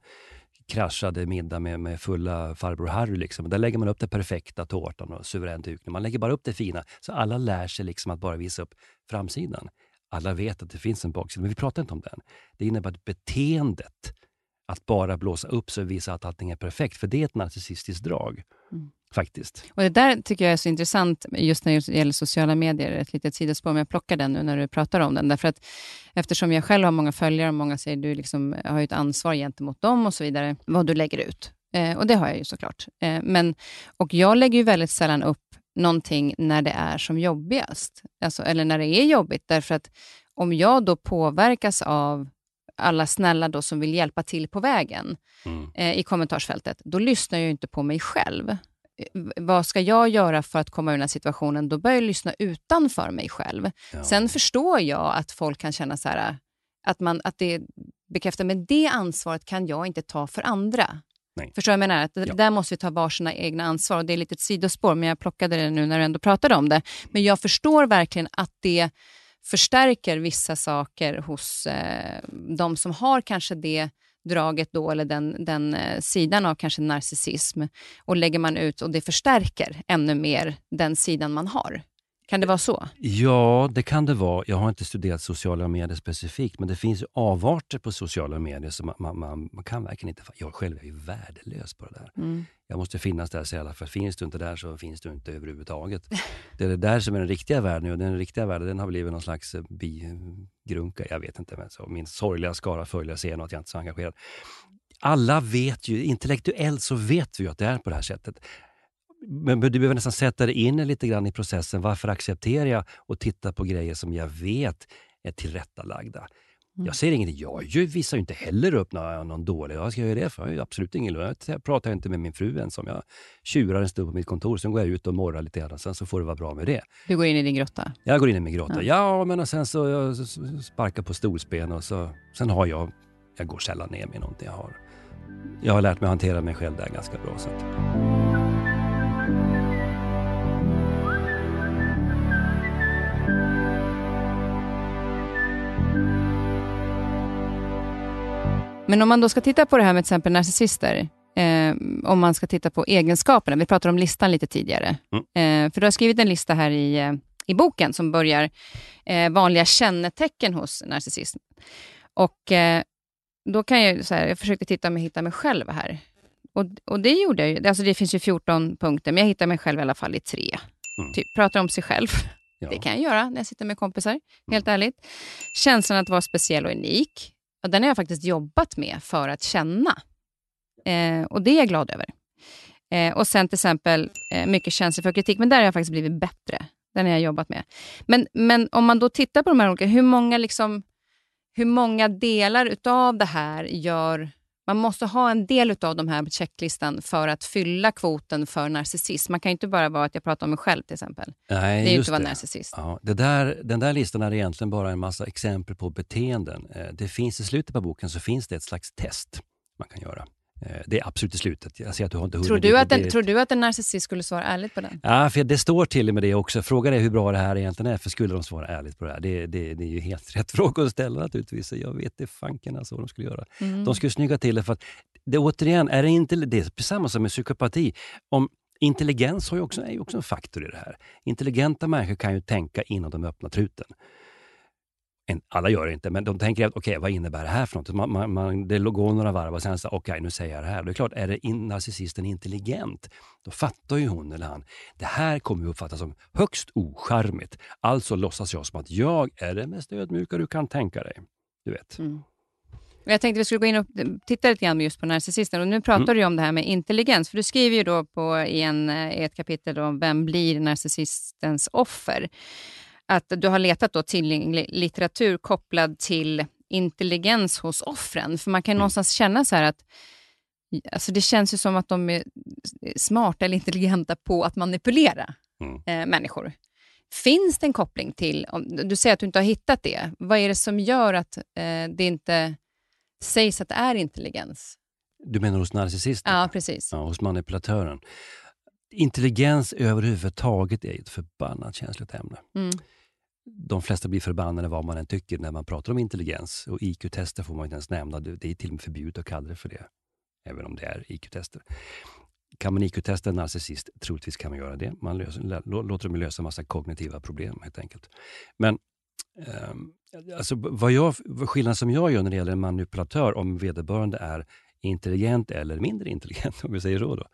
[SPEAKER 2] kraschade middag med, med fulla farbror Harry. Liksom. Där lägger man upp den perfekta tårtan och suverän dukning. Man lägger bara upp det fina, så alla lär sig liksom att bara visa upp framsidan. Alla vet att det finns en baksida, men vi pratar inte om den. Det innebär att beteendet, att bara blåsa upp så visa att allting är perfekt, för det är ett narcissistiskt drag. Mm. Faktiskt.
[SPEAKER 1] Och Det där tycker jag är så intressant, just när det gäller sociala medier. Ett litet sidospår, men jag plockar den nu när du pratar om den. Därför att eftersom jag själv har många följare och många säger du liksom har ett ansvar gentemot dem och så vidare, vad du lägger ut. Eh, och det har jag ju såklart. Eh, men, och jag lägger ju väldigt sällan upp någonting när det är som jobbigast. Alltså, eller när det är jobbigt. Därför att om jag då påverkas av alla snälla då som vill hjälpa till på vägen mm. eh, i kommentarsfältet, då lyssnar jag inte på mig själv vad ska jag göra för att komma ur den här situationen? Då börjar jag lyssna utanför mig själv. Ja. Sen förstår jag att folk kan känna så här, att, man, att det bekräftar, men det ansvaret kan jag inte ta för andra. Nej. Förstår jag menar? Att ja. Där måste vi ta varsina egna ansvar. Och det är lite ett sidospår, men jag plockade det nu när du ändå pratade om det. Men jag förstår verkligen att det förstärker vissa saker hos eh, de som har kanske det draget då, eller den, den eh, sidan av kanske narcissism och lägger man ut och det förstärker ännu mer den sidan man har. Kan det vara så?
[SPEAKER 2] Ja, det kan det vara. Jag har inte studerat sociala medier specifikt, men det finns avarter på sociala medier som man, man, man, kan verkligen inte... Jag själv är ju värdelös på det där. Mm. Jag måste finnas där, säger alla, för finns du inte där så finns du inte överhuvudtaget. det är det där som är den riktiga världen och den riktiga världen den har blivit någon slags eh, bigrunka. Jag vet inte, men så min sorgliga skara följare ser att jag inte är så engagerad. Alla vet ju, intellektuellt så vet vi ju att det är på det här sättet. Men du behöver nästan sätta dig in lite grann i processen. Varför accepterar jag och tittar på grejer som jag vet är tillrättalagda? Mm. Jag säger ingenting. Jag visar ju inte heller upp någon, någon dålig. Vad ska jag göra det för? Jag absolut ingen lust. Jag pratar inte med min fru ens om. Jag tjurar en stund på mitt kontor, sen går jag ut och morrar lite grann. Sen så får det vara bra med det.
[SPEAKER 1] Du går in i din grotta?
[SPEAKER 2] Jag går in i min grotta. Ja, ja men sen så jag sparkar på stolsben och så, sen har jag, jag går sällan ner med någonting jag har. Jag har lärt mig att hantera mig själv där ganska bra. Så att.
[SPEAKER 1] Men om man då ska titta på det här med till exempel narcissister, eh, om man ska titta på egenskaperna. Vi pratade om listan lite tidigare. Mm. Eh, för du har skrivit en lista här i, eh, i boken som börjar eh, vanliga kännetecken hos narcissism. Och eh, då kan jag, så här, jag försökte titta om jag hittar mig själv här. Och, och det gjorde jag Alltså det finns ju 14 punkter, men jag hittar mig själv i alla fall i tre. Mm. Typ, pratar om sig själv. Ja. Det kan jag göra när jag sitter med kompisar, mm. helt ärligt. Känslan att vara speciell och unik. Och den har jag faktiskt jobbat med för att känna. Eh, och det är jag glad över. Eh, och sen till exempel eh, mycket känslor för kritik, men där har jag faktiskt blivit bättre. Den har jag jobbat med. Men, men om man då tittar på de här olika, hur många, liksom, hur många delar utav det här gör man måste ha en del av de här på checklistan för att fylla kvoten för narcissism. Man kan ju inte bara vara att jag pratar om mig själv till exempel.
[SPEAKER 2] Nej,
[SPEAKER 1] det är
[SPEAKER 2] ju
[SPEAKER 1] inte att vara narcissist.
[SPEAKER 2] Ja, det där, den där listan är egentligen bara en massa exempel på beteenden. Eh, det finns I slutet på boken så finns det ett slags test man kan göra. Eh, det är absolut i slutet. Jag ser att du har inte
[SPEAKER 1] tror du, att en, det... tror du att en narcissist skulle svara ärligt på den?
[SPEAKER 2] Ja, för det står till och med det också. Frågan är hur bra det här egentligen är, för skulle de svara ärligt på det här? Det, det, det är ju helt rätt fråga att ställa naturligtvis. Jag vet det fanken alltså vad de skulle göra. Mm. De skulle snygga till det för att, det, återigen, är det inte det är samma som med psykopati. Om Intelligens har ju också, är ju också en faktor i det här. Intelligenta människor kan ju tänka innan de öppnar truten. En, alla gör det inte, men de tänker att okej, okay, vad innebär det här för något? Man, man, man, det går några varv och sen så, okej, okay, nu säger jag det här. Det är klart, är det in, narcissisten intelligent, då fattar ju hon eller han, det här kommer att uppfattas som högst ocharmigt. Alltså låtsas jag som att jag är det mest ödmjuka du kan tänka dig. Du vet. Mm.
[SPEAKER 1] Jag tänkte vi skulle gå in och eh, titta lite grann just på narcissisten. Och nu pratar mm. du om det här med intelligens, för du skriver ju då på, i, en, eh, i ett kapitel om vem blir narcissistens offer? Att du har letat då tillgänglig litteratur kopplad till intelligens hos offren. För man kan mm. någonstans känna så här att alltså det känns ju som att de är smarta eller intelligenta på att manipulera mm. eh, människor. Finns det en koppling till, om, du säger att du inte har hittat det, vad är det som gör att eh, det inte sägs att det är intelligens.
[SPEAKER 2] Du menar hos narcissisten?
[SPEAKER 1] Ja, precis.
[SPEAKER 2] Ja, hos manipulatören. Intelligens överhuvudtaget är ett förbannat känsligt ämne. Mm. De flesta blir förbannade vad man än tycker när man pratar om intelligens. Och IQ-tester får man inte ens nämna. Det är till och med förbjudet att kalla det för det. Även om det är IQ-tester. Kan man IQ-testa en narcissist? Troligtvis kan man göra det. Man löser, låter dem lösa en massa kognitiva problem helt enkelt. Men um, Alltså, vad jag, skillnaden som jag gör när det gäller en manipulatör, om vederbörande är intelligent eller mindre intelligent, om vi säger så, då,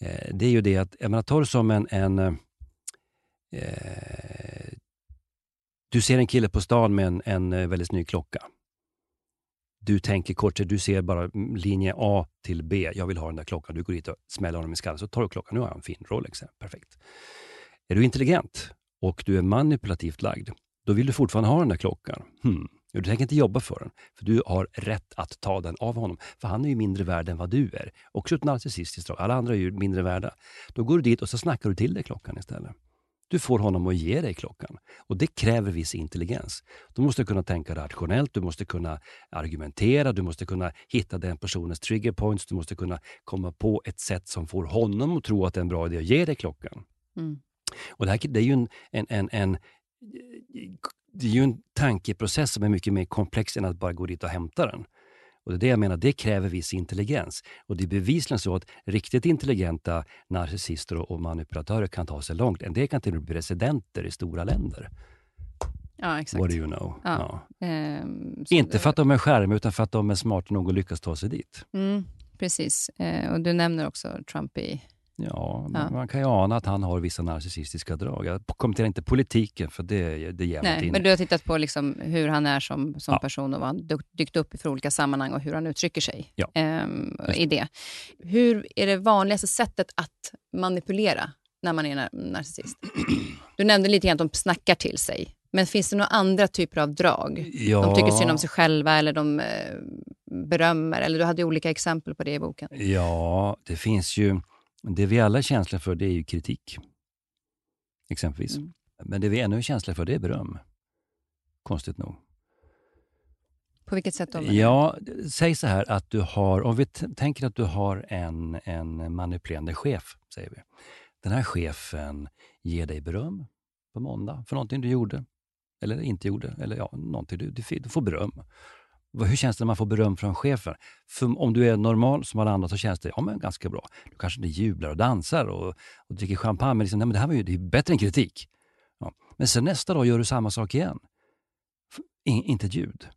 [SPEAKER 2] eh, det är ju det att, jag menar, tar du som en, en eh, du ser en kille på stan med en, en eh, väldigt snygg klocka. Du tänker kort, du ser bara linje A till B. Jag vill ha den där klockan. Du går dit och smäller honom i skallen, så tar du klockan. Nu har jag en fin Rolex. Perfekt. Är du intelligent och du är manipulativt lagd, då vill du fortfarande ha den där klockan. Hmm. Du tänker inte jobba för den, för du har rätt att ta den av honom. För han är ju mindre värd än vad du är. Också ett narcissistiskt drag. Alla andra är ju mindre värda. Då går du dit och så snackar du till dig klockan istället. Du får honom att ge dig klockan. Och det kräver viss intelligens. Du måste kunna tänka rationellt, du måste kunna argumentera, du måste kunna hitta den personens trigger points, du måste kunna komma på ett sätt som får honom att tro att det är en bra idé att ge dig klockan. Mm. Och det, här, det är ju en, en, en, en det är ju en tankeprocess som är mycket mer komplex än att bara gå dit och hämta den. Och det är det jag menar, det kräver viss intelligens. Och det är bevisligen så att riktigt intelligenta narcissister och manipulatörer kan ta sig långt. En del kan till och med bli presidenter i stora länder.
[SPEAKER 1] Ja, exakt.
[SPEAKER 2] What do you know? Ja. Ja. Ehm, Inte för att de är skärmiga, utan för att de är smarta nog att lyckas ta sig dit.
[SPEAKER 1] Mm, precis. Ehm, och du nämner också Trump i
[SPEAKER 2] Ja, ja, man kan ju ana att han har vissa narcissistiska drag. Jag kommenterar inte politiken, för det, det ger
[SPEAKER 1] Nej, Men du har tittat på liksom hur han är som, som ja. person och vad han dykt upp i för olika sammanhang och hur han uttrycker sig ja. ehm, i det. Hur är det vanligaste sättet att manipulera när man är narcissist? Du nämnde lite grann att de snackar till sig. Men finns det några andra typer av drag? Ja. De tycker synd om sig själva eller de eh, berömmer. Eller du hade olika exempel på det i boken.
[SPEAKER 2] Ja, det finns ju det vi alla är känsliga för det är ju kritik. Exempelvis. Mm. Men det vi ännu är känsliga för det är beröm. Konstigt nog.
[SPEAKER 1] På vilket sätt då?
[SPEAKER 2] Ja, säg så här att du har, om vi tänker att du har en, en manipulerande chef, säger vi. Den här chefen ger dig beröm på måndag för någonting du gjorde, eller inte gjorde, eller ja, någonting du, du, du får beröm. Hur känns det när man får beröm från chefen? För om du är normal som alla andra så känns det ja, men ganska bra. Du kanske inte jublar och dansar och, och dricker champagne, men, liksom, nej, men det här var ju det är bättre än kritik. Ja. Men sen nästa dag gör du samma sak igen. In, inte ett ljud.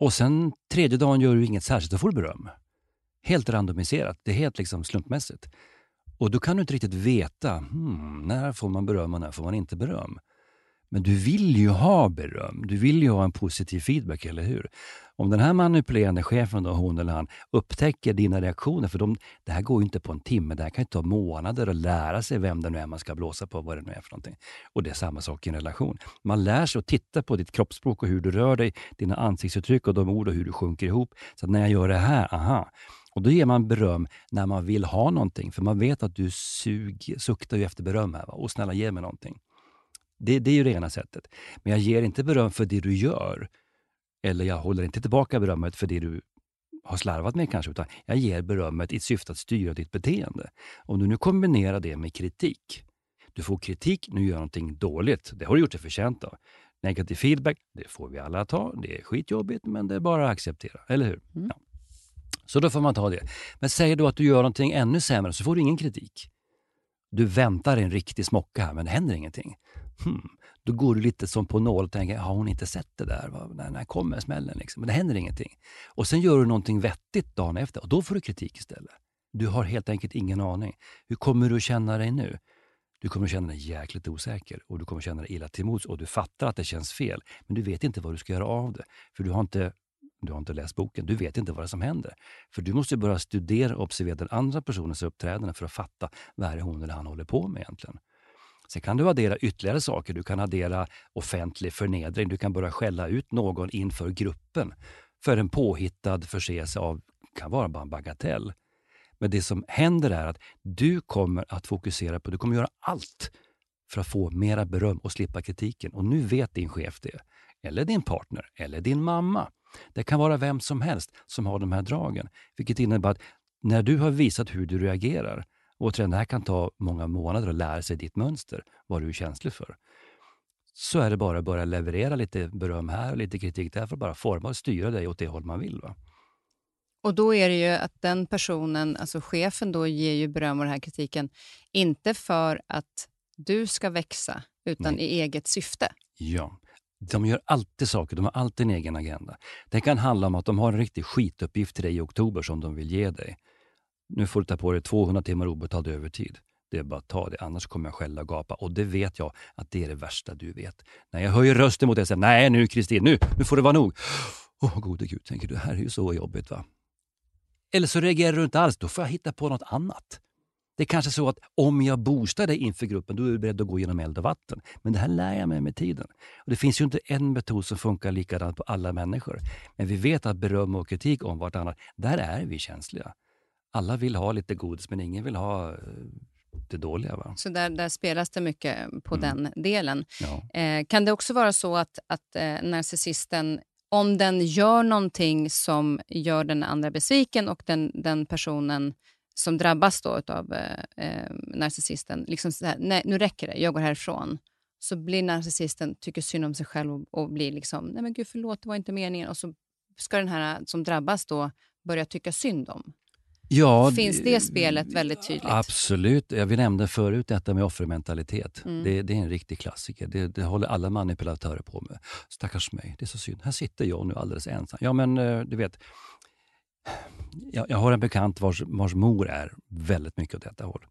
[SPEAKER 2] Och sen tredje dagen gör du inget särskilt, då får du beröm. Helt randomiserat, det är helt liksom slumpmässigt. Och då kan du inte riktigt veta, hmm, när får man beröm och när får man inte beröm? Men du vill ju ha beröm. Du vill ju ha en positiv feedback, eller hur? Om den här manipulerande chefen, då, hon eller han, upptäcker dina reaktioner, för de, det här går ju inte på en timme, det här kan ju ta månader att lära sig vem det nu är man ska blåsa på, vad det nu är för någonting. Och det är samma sak i en relation. Man lär sig att titta på ditt kroppsspråk och hur du rör dig, dina ansiktsuttryck och de ord och hur du sjunker ihop. Så när jag gör det här, aha, och Då ger man beröm när man vill ha någonting, för man vet att du sug, suktar ju efter beröm. här. Va? Och snälla, ge mig någonting. Det, det är ju det ena sättet. Men jag ger inte beröm för det du gör. Eller jag håller inte tillbaka berömmet för det du har slarvat med kanske, utan jag ger berömmet i syfte att styra ditt beteende. Om du nu kombinerar det med kritik. Du får kritik, nu gör jag någonting dåligt. Det har du gjort dig förtjänt av. Negativ feedback, det får vi alla ta. Det är skitjobbigt, men det är bara att acceptera. Eller hur? Mm. Ja. Så då får man ta det. Men säger du att du gör någonting ännu sämre så får du ingen kritik. Du väntar en riktig smocka här, men det händer ingenting. Hmm. Då går du lite som på nål och tänker, har hon inte sett det där? När, när kommer smällen? Liksom? Men det händer ingenting. Och sen gör du någonting vettigt dagen efter och då får du kritik istället. Du har helt enkelt ingen aning. Hur kommer du att känna dig nu? Du kommer att känna dig jäkligt osäker och du kommer att känna dig illa till mods och du fattar att det känns fel. Men du vet inte vad du ska göra av det. För du har inte, du har inte läst boken. Du vet inte vad det är som händer. För du måste börja studera och observera den andra personens uppträdande för att fatta vad är hon eller han håller på med egentligen. Sen kan du addera ytterligare saker. Du kan addera offentlig förnedring. Du kan börja skälla ut någon inför gruppen för en påhittad förseelse av, kan vara bara en bagatell. Men det som händer är att du kommer att fokusera på, du kommer göra allt för att få mera beröm och slippa kritiken. Och nu vet din chef det. Eller din partner, eller din mamma. Det kan vara vem som helst som har de här dragen. Vilket innebär att när du har visat hur du reagerar, och det här kan ta många månader att lära sig ditt mönster, vad du är känslig för, så är det bara att börja leverera lite beröm här och lite kritik där för att bara forma och styra dig åt det håll man vill. Va?
[SPEAKER 1] Och då är det ju att den personen, alltså chefen, då ger ju beröm och den här kritiken, inte för att du ska växa, utan Nej. i eget syfte.
[SPEAKER 2] Ja. De gör alltid saker, de har alltid en egen agenda. Det kan handla om att de har en riktig skituppgift till dig i oktober som de vill ge dig. Nu får du ta på dig 200 timmar obetald övertid. Det är bara att ta det, annars kommer jag skälla och gapa. Och det vet jag att det är det värsta du vet. När jag höjer rösten mot dig och säger nej nu Kristin, nu, nu får det vara nog. Åh oh, gode gud, tänker du, det här är ju så jobbigt va. Eller så reagerar du inte alls, då får jag hitta på något annat. Det är kanske så att om jag boostar dig inför gruppen, då är du beredd att gå genom eld och vatten. Men det här lär jag mig med tiden. Och det finns ju inte en metod som funkar likadant på alla människor. Men vi vet att beröm och kritik om vartannat, där är vi känsliga. Alla vill ha lite godis, men ingen vill ha eh, det dåliga. Va?
[SPEAKER 1] Så där, där spelas det mycket på mm. den delen. Ja. Eh, kan det också vara så att, att eh, narcissisten om den gör någonting som gör den andra besviken och den, den personen som drabbas då av eh, eh, narcissisten, liksom så här, nej nu räcker det, jag går härifrån. Så blir narcissisten, tycker synd om sig själv och, och blir liksom, nej men gud förlåt, det var inte meningen. Och så ska den här som drabbas då börja tycka synd om. Ja, Finns det spelet väldigt tydligt?
[SPEAKER 2] Absolut. vi nämnde förut detta med offermentalitet. Mm. Det, det, är en riktig klassiker. Det, det håller alla manipulatörer på med. Stackars mig, det är så synd. Här sitter jag nu alldeles ensam. Ja, men eh, du vet. Jag, jag har en bekant vars, vars mor är väldigt mycket åt detta håll.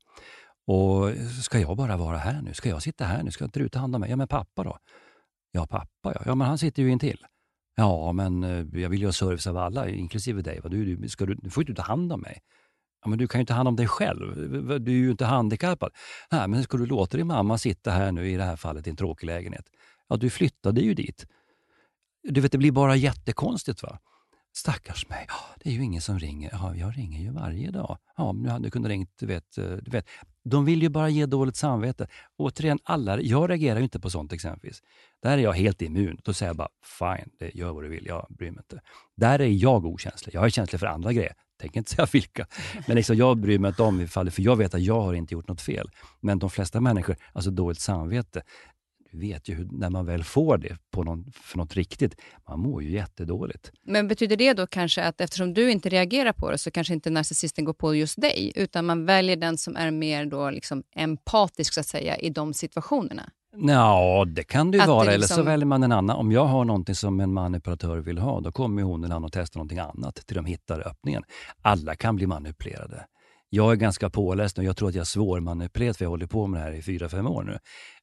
[SPEAKER 2] Och Ska jag bara vara här nu? Ska jag sitta här nu? Ska inte du ta hand om mig? Ja, men pappa då? Ja, pappa ja. Ja, men han sitter ju intill. Ja, men eh, jag vill ju ha service av alla, inklusive dig. Du, du, ska du, du får ju inte ta hand om mig. Ja, men du kan ju ta hand om dig själv. Du är ju inte handikappad. Nej, men ska du låta din mamma sitta här nu, i det här fallet, i en tråkig lägenhet? Ja, du flyttade ju dit. Du vet, det blir bara jättekonstigt. va? Stackars mig. Det är ju ingen som ringer. Ja, jag ringer ju varje dag. Ja, men du hade kunnat ringt, du vet, eh, du vet. De vill ju bara ge dåligt samvete. Återigen, alla, jag reagerar ju inte på sånt exempelvis. Där är jag helt immun. Då säger jag bara, fine, gör vad du vill, jag bryr mig inte. Där är jag okänslig. Jag är känslig för andra grejer. Tänker inte säga vilka. Men liksom, jag bryr mig inte om ifall, för jag vet att jag har inte gjort något fel. Men de flesta människor, alltså dåligt samvete, vet ju hur, när man väl får det på någon, för något riktigt, man mår ju jättedåligt.
[SPEAKER 1] Men betyder det då kanske att eftersom du inte reagerar på det så kanske inte narcissisten går på just dig, utan man väljer den som är mer då liksom empatisk så att säga i de situationerna?
[SPEAKER 2] Ja, det kan det ju att vara. Det liksom... Eller så liksom- väljer man en annan. Om jag har någonting som en manipulatör vill ha, då kommer hon eller han att testa någonting annat till de hittar öppningen. Alla kan bli manipulerade. Jag är ganska påläst och jag tror att jag är svårmanipulerad för jag håller på med det här i fyra, fem år nu.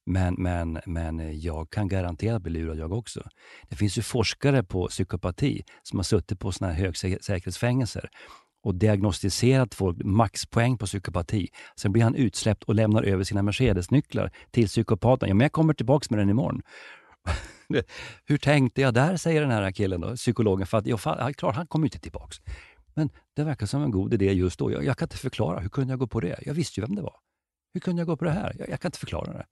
[SPEAKER 2] Men, men, men jag kan garanterat bli lurad jag också. Det finns ju forskare på psykopati som har suttit på såna här högsäkerhetsfängelser och diagnostiserat folk maxpoäng på psykopati. Sen blir han utsläppt och lämnar över sina Mercedes-nycklar till psykopaten. Ja, men jag kommer tillbaka med den imorgon. Hur tänkte jag där, säger den här killen, då, psykologen. För att, ja, klart, han kommer inte tillbaka. Men det verkar som en god idé just då. Jag, jag, kan inte förklara. Hur kunde jag gå på det? Jag visste ju vem det var. Hur kunde jag gå på det här? Jag, jag kan inte förklara det.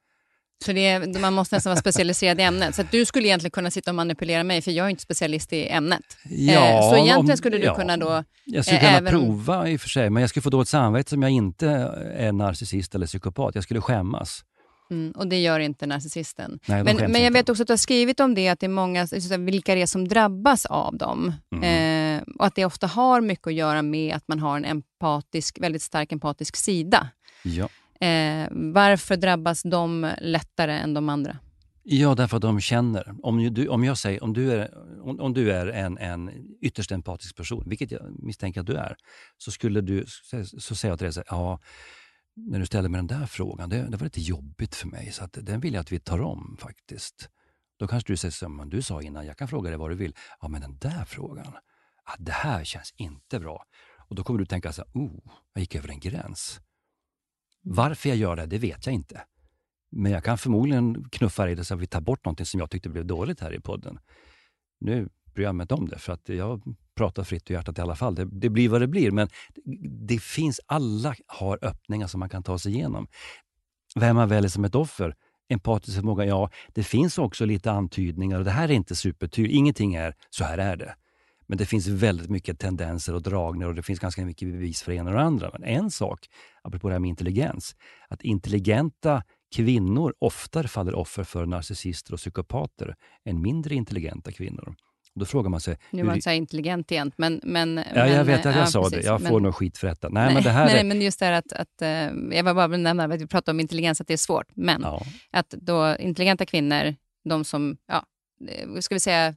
[SPEAKER 1] Så det man måste nästan vara specialiserad i ämnet. Så du skulle egentligen kunna sitta och manipulera mig, för jag är inte specialist i ämnet. Ja, eh, så egentligen skulle du ja, kunna då...
[SPEAKER 2] Jag skulle kunna även... prova i och för sig, men jag skulle få dåligt samvete som jag inte är narcissist eller psykopat. Jag skulle skämmas.
[SPEAKER 1] Mm, och det gör inte narcissisten. Nej, men, men jag inte. vet också att du har skrivit om det, att det är många, vilka det är som drabbas av dem. Mm. Eh, och att det ofta har mycket att göra med att man har en empatisk, väldigt stark empatisk sida.
[SPEAKER 2] Ja.
[SPEAKER 1] Eh, varför drabbas de lättare än de andra?
[SPEAKER 2] Ja, därför att de känner. Om du, om jag säger, om du är, om, om du är en, en ytterst empatisk person, vilket jag misstänker att du är, så, skulle du, så säger jag till dig så här, ja, när du ställer mig den där frågan, det, det var lite jobbigt för mig, så att, den vill jag att vi tar om faktiskt. Då kanske du säger som du sa innan, jag kan fråga dig vad du vill. Ja, men den där frågan, ja, det här känns inte bra. Och Då kommer du tänka så här, oh, jag gick över en gräns. Varför jag gör det, det vet jag inte. Men jag kan förmodligen knuffa dig så att vi tar bort någonting som jag tyckte blev dåligt här i podden. Nu bryr jag mig inte om det, för att jag pratar fritt ur hjärtat i alla fall. Det, det blir vad det blir, men det finns, alla har öppningar som man kan ta sig igenom. Vem man väljer som ett offer, empatisk förmåga, ja, det finns också lite antydningar och det här är inte supertydligt. Ingenting är så här är det. Men det finns väldigt mycket tendenser och dragningar och det finns ganska mycket bevis för det ena och det andra. Men en sak, apropå det här med intelligens, att intelligenta kvinnor oftare faller offer för narcissister och psykopater än mindre intelligenta kvinnor. Då frågar man sig...
[SPEAKER 1] Nu var inte så intelligent igen, men... men
[SPEAKER 2] ja, jag vet att jag ja, sa precis, det. Jag får men, nog skit för detta. Nej,
[SPEAKER 1] nej,
[SPEAKER 2] men, det här
[SPEAKER 1] nej,
[SPEAKER 2] är...
[SPEAKER 1] men just det här att... att uh, jag var bara nämna att vi pratade om intelligens, att det är svårt. Men ja. att då intelligenta kvinnor, de som, ja, eh, ska vi säga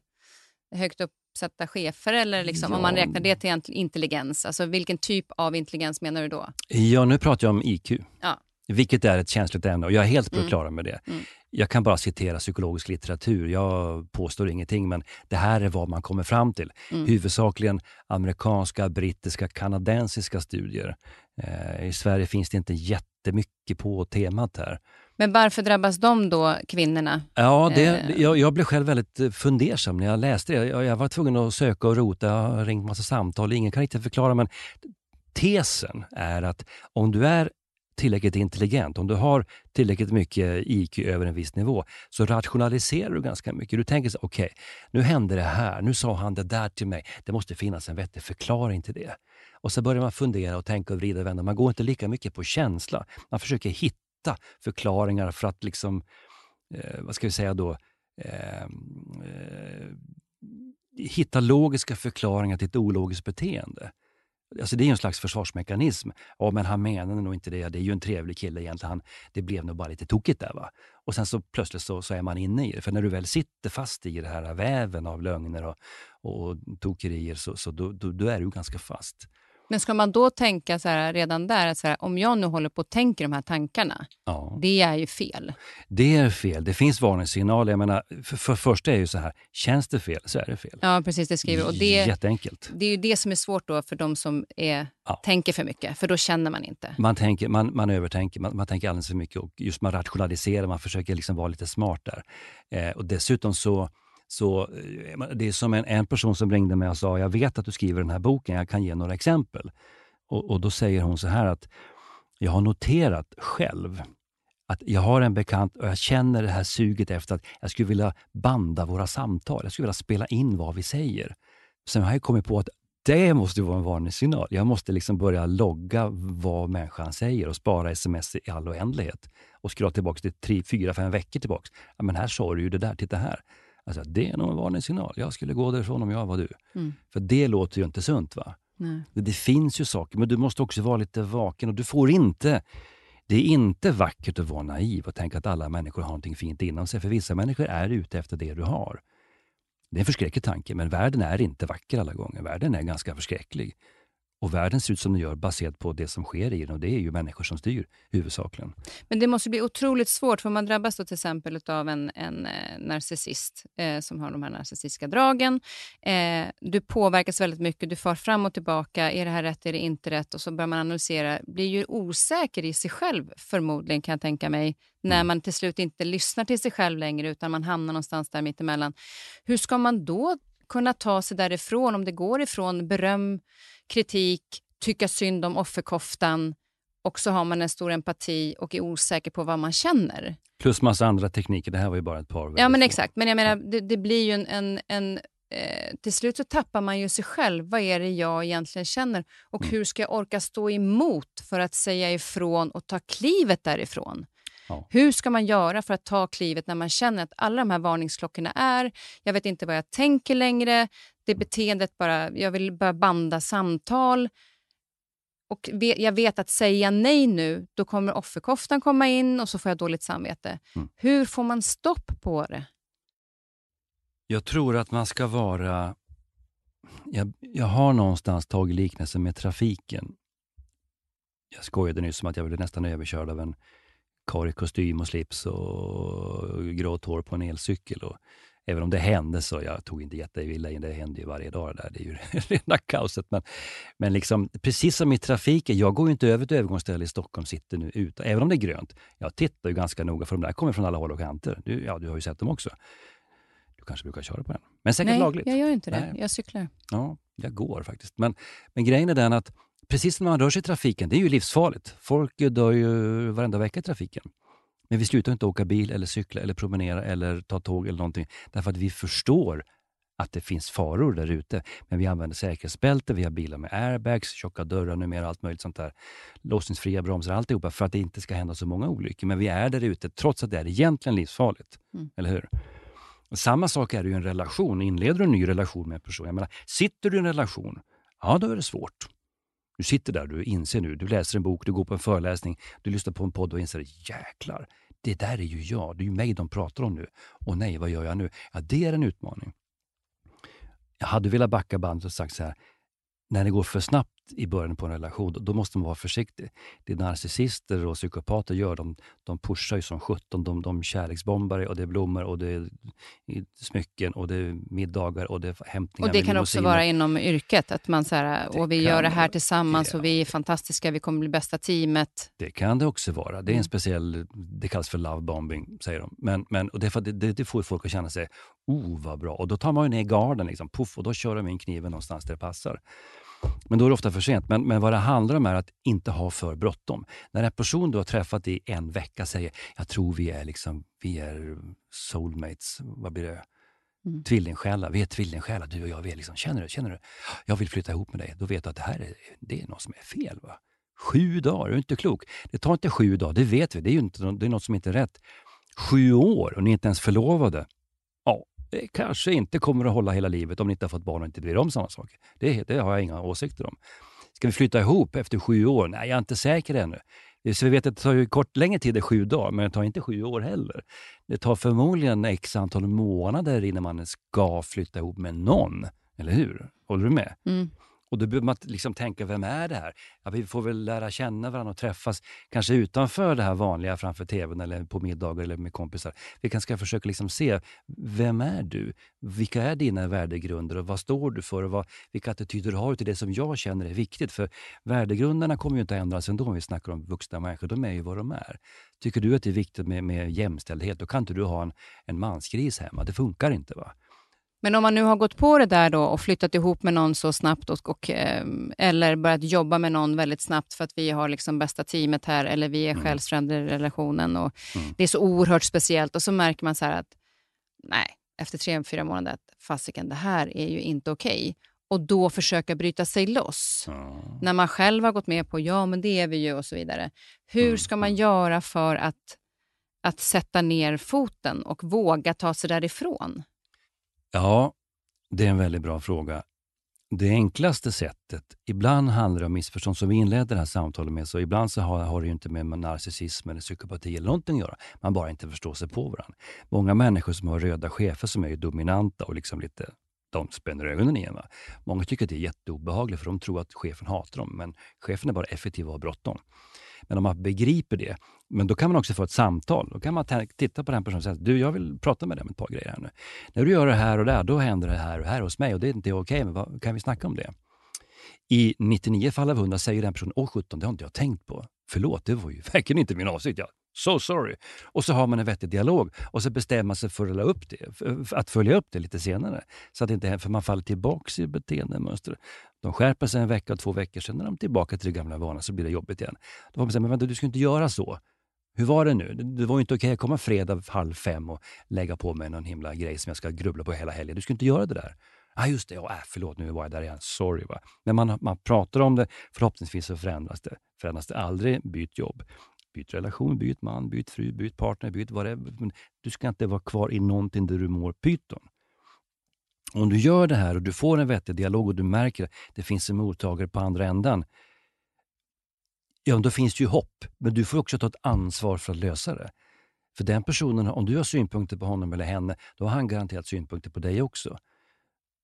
[SPEAKER 1] högt uppsatta chefer eller liksom, ja. om man räknar det till intelligens, alltså vilken typ av intelligens menar du då?
[SPEAKER 2] Ja, nu pratar jag om IQ. Ja. Vilket är ett känsligt ämne och jag är helt på det mm. klara med det. Mm. Jag kan bara citera psykologisk litteratur. Jag påstår ingenting, men det här är vad man kommer fram till. Mm. Huvudsakligen amerikanska, brittiska, kanadensiska studier. Eh, I Sverige finns det inte jättemycket på temat här.
[SPEAKER 1] Men varför drabbas de då, kvinnorna?
[SPEAKER 2] Ja, det, eh. jag, jag, blev själv väldigt eh, fundersam när jag läste det. Jag, jag var tvungen att söka och rota, jag har ringt massa samtal, ingen kan riktigt förklara, men tesen är att om du är tillräckligt intelligent, om du har tillräckligt mycket IQ över en viss nivå, så rationaliserar du ganska mycket. Du tänker så okej, okay, nu hände det här, nu sa han det där till mig. Det måste finnas en vettig förklaring till det. Och så börjar man fundera och tänka och vrida och vända. Man går inte lika mycket på känsla. Man försöker hitta förklaringar för att liksom, eh, vad ska vi säga då, eh, eh, hitta logiska förklaringar till ett ologiskt beteende. Alltså det är en slags försvarsmekanism. Ja, men han menade nog inte det. Det är ju en trevlig kille egentligen. Han, det blev nog bara lite tokigt där. Va? Och sen så plötsligt så, så är man inne i det. För när du väl sitter fast i det här väven av lögner och, och tokerier så, så då, då, då är du ganska fast.
[SPEAKER 1] Men ska man då tänka så här, redan där, att så här, om jag nu håller på att tänka de här tankarna, ja. det är ju fel.
[SPEAKER 2] Det är fel. Det finns varningssignaler. Jag menar, för, för första är ju så här, känns det fel så är det fel.
[SPEAKER 1] Ja, precis. Det skriver. Och det,
[SPEAKER 2] Jätteenkelt.
[SPEAKER 1] Det är ju det som är svårt då för de som är, ja. tänker för mycket, för då känner man inte.
[SPEAKER 2] Man, tänker, man, man övertänker, man, man tänker alldeles för mycket och just man rationaliserar, man försöker liksom vara lite smart där. Eh, och dessutom så så eh, det är som en, en person som ringde mig och sa, jag vet att du skriver den här boken, jag kan ge några exempel. Och, och Då säger hon så här att, jag har noterat själv att jag har en bekant och jag känner det här suget efter att jag skulle vilja banda våra samtal. Jag skulle vilja spela in vad vi säger. Sen har jag kommit på att det måste vara en varningssignal. Jag måste liksom börja logga vad människan säger och spara sms i all oändlighet. Och skrolla tillbaka till tre, fyra, fem veckor tillbaka. Ja, men här sa du ju det där, titta här. Alltså, det är nog en varningssignal. Jag skulle gå därifrån om jag var du. Mm. För det låter ju inte sunt. va? Nej. Det finns ju saker, men du måste också vara lite vaken och du får inte det är inte vackert att vara naiv och tänka att alla människor har någonting fint inom sig, för vissa människor är ute efter det du har. Det är en förskräcklig tanke, men världen är inte vacker alla gånger. Världen är ganska förskräcklig. Och världen ser ut som den gör baserat på det som sker i den och det är ju människor som styr huvudsakligen.
[SPEAKER 1] Men det måste bli otroligt svårt för man drabbas då till exempel av en, en eh, narcissist eh, som har de här narcissistiska dragen. Eh, du påverkas väldigt mycket, du far fram och tillbaka. Är det här rätt, är det inte rätt? Och så börjar man analysera. Blir ju osäker i sig själv förmodligen kan jag tänka mig när mm. man till slut inte lyssnar till sig själv längre utan man hamnar någonstans där mittemellan. Hur ska man då kunna ta sig därifrån om det går ifrån beröm kritik, tycka synd om offerkoftan och så har man en stor empati och är osäker på vad man känner.
[SPEAKER 2] Plus massa andra tekniker. Det här var ju bara ett par.
[SPEAKER 1] Ja, men exakt. Men jag menar, det, det blir ju en... en, en eh, till slut så tappar man ju sig själv. Vad är det jag egentligen känner? Och mm. hur ska jag orka stå emot för att säga ifrån och ta klivet därifrån? Ja. Hur ska man göra för att ta klivet när man känner att alla de här varningsklockorna är, jag vet inte vad jag tänker längre, det beteendet bara, jag vill bara banda samtal och jag vet att säga nej nu, då kommer offerkoftan komma in och så får jag dåligt samvete. Mm. Hur får man stopp på det?
[SPEAKER 2] Jag tror att man ska vara... Jag, jag har någonstans tagit liknelsen med trafiken. Jag skojade nyss om att jag blev nästan överkörd av en karl i kostym och slips och grått hår på en elcykel. Och även om det hände så jag tog inte jätteilla in. Det händer ju varje dag. Där. Det är ju rena kaoset. Men, men liksom, precis som i trafiken, jag går ju inte över ett övergångsställe i Stockholm sitter nu ute, även om det är grönt. Jag tittar ju ganska noga för de där kommer från alla håll och kanter. Du, ja, du har ju sett dem också. Du kanske brukar köra på den. Men säkert
[SPEAKER 1] Nej,
[SPEAKER 2] lagligt.
[SPEAKER 1] jag gör inte det. Nej. Jag cyklar.
[SPEAKER 2] Ja, jag går faktiskt. Men, men grejen är den att precis när man rör sig i trafiken, det är ju livsfarligt. Folk dör ju varenda vecka i trafiken. Men vi slutar inte åka bil, eller cykla, eller promenera eller ta tåg eller någonting. Därför att vi förstår att det finns faror där ute. Men vi använder säkerhetsbälte, vi har bilar med airbags, tjocka dörrar numera, allt möjligt sånt där. Låsningsfria bromsar, alltihopa för att det inte ska hända så många olyckor. Men vi är där ute trots att det är egentligen livsfarligt. Mm. Eller hur? Och samma sak är det i en relation. Inleder du en ny relation med en person, jag menar, sitter du i en relation, ja då är det svårt. Du sitter där, du inser nu, du läser en bok, du går på en föreläsning, du lyssnar på en podd och inser jäklar, det där är ju jag, det är ju mig de pratar om nu. Och nej, vad gör jag nu? Ja, det är en utmaning. Jag hade velat backa bandet och sagt så här, när det går för snabbt i början på en relation, då måste man vara försiktig. Det narcissister och psykopater gör, de, de pushar ju som sjutton. De, de kärleksbombar och det är blommor och det är smycken och det är middagar och det är hämtningar
[SPEAKER 1] Och det kan också vara inom yrket, att man så här, och vi gör det här tillsammans ja. och vi är fantastiska, vi kommer bli bästa teamet.
[SPEAKER 2] Det kan det också vara. Det är en mm. speciell, det kallas för lovebombing, säger de. Men, men, och det, det, det, får folk att känna sig, oh vad bra. Och då tar man ju ner garden, liksom, puff, och då kör de in kniven någonstans där det passar. Men då är det ofta för sent. Men, men vad det handlar om är att inte ha för bråttom. När en person du har träffat i en vecka säger jag tror vi är, liksom, vi är soulmates, vad blir det? Mm. Tvillingsjälar, vi är tvillingsjälar du och jag. Vi är liksom, känner, du, känner du? Jag vill flytta ihop med dig. Då vet du att det här är, det är något som är fel. Va? Sju dagar, du är inte klok. Det tar inte sju dagar, det vet vi. Det är, ju inte, det är något som inte är rätt. Sju år och ni är inte ens förlovade Eh, kanske inte kommer att hålla hela livet om ni inte har fått barn och inte bryr om samma saker. Det, det har jag inga åsikter om. Ska vi flytta ihop efter sju år? Nej, jag är inte säker ännu. Eh, så vi vet att det tar ju kort, längre tid än sju dagar, men det tar inte sju år heller. Det tar förmodligen x antal månader innan man ska flytta ihop med någon. Eller hur? Håller du med?
[SPEAKER 1] Mm.
[SPEAKER 2] Och då behöver man liksom tänka, vem är det här? Ja, vi får väl lära känna varandra och träffas, kanske utanför det här vanliga framför tvn eller på middagar eller med kompisar. Vi kanske ska försöka liksom se, vem är du? Vilka är dina värdegrunder och vad står du för? Och vad, vilka attityder har du till det som jag känner är viktigt? För värdegrunderna kommer ju inte att ändras ändå om vi snackar om vuxna människor. De är ju vad de är. Tycker du att det är viktigt med, med jämställdhet, då kan inte du ha en, en mansgris hemma. Det funkar inte. va?
[SPEAKER 1] Men om man nu har gått på det där då och flyttat ihop med någon så snabbt och, och eh, eller börjat jobba med någon väldigt snabbt för att vi har liksom bästa teamet här eller vi är mm. självständiga i relationen och mm. det är så oerhört speciellt och så märker man så att nej, efter tre, fyra månader att fasiken, det här är ju inte okej. Okay. Och då försöka bryta sig loss. Mm. När man själv har gått med på ja, men det är vi ju och så vidare. Hur mm, ska man göra för att, att sätta ner foten och våga ta sig därifrån?
[SPEAKER 2] Ja, det är en väldigt bra fråga. Det enklaste sättet, ibland handlar det om missförstånd som vi inledde det här samtalet med, så ibland så har, har det inte med narcissism eller psykopati eller någonting att göra. Man bara inte förstår sig på varandra. Många människor som har röda chefer som är dominanta och liksom lite de spänner ögonen i en. Va? Många tycker att det är jätteobehagligt för de tror att chefen hatar dem, men chefen är bara effektiv och har bråttom. Men om man begriper det, men då kan man också få ett samtal. Då kan man titta på den personen och säga, du jag vill prata med dig om ett par grejer här nu. När du gör det här och där, då händer det här och här hos mig och det är inte okej, men vad, kan vi snacka om det? I 99 fall av 100 säger den personen, åh 17, det har inte jag tänkt på. Förlåt, det var ju verkligen inte min avsikt. Jag So sorry. Och så har man en vettig dialog och så bestämmer man sig för att, upp det, att följa upp det lite senare. Så att inte, för man faller tillbaka i beteendemönster. De skärper sig en vecka och två veckor, sen är de tillbaka till det gamla vana så blir det jobbigt igen. Då får man säga, men vänta, du ska inte göra så. Hur var det nu? Det var ju inte okej okay att komma fredag halv fem och lägga på mig någon himla grej som jag ska grubbla på hela helgen. Du ska inte göra det där. Ja, ah, just det. Oh, äh, förlåt, nu var jag där igen. Sorry. Va? Men man, man pratar om det, förhoppningsvis så förändras det. Förändras det aldrig, byt jobb. Byt relation, byt man, byt fru, byt partner, byt vad det Men du ska inte vara kvar i någonting där du mår pyton. Om du gör det här och du får en vettig dialog och du märker att det finns en mottagare på andra ändan. Ja, då finns det ju hopp. Men du får också ta ett ansvar för att lösa det. För den personen, om du har synpunkter på honom eller henne, då har han garanterat synpunkter på dig också.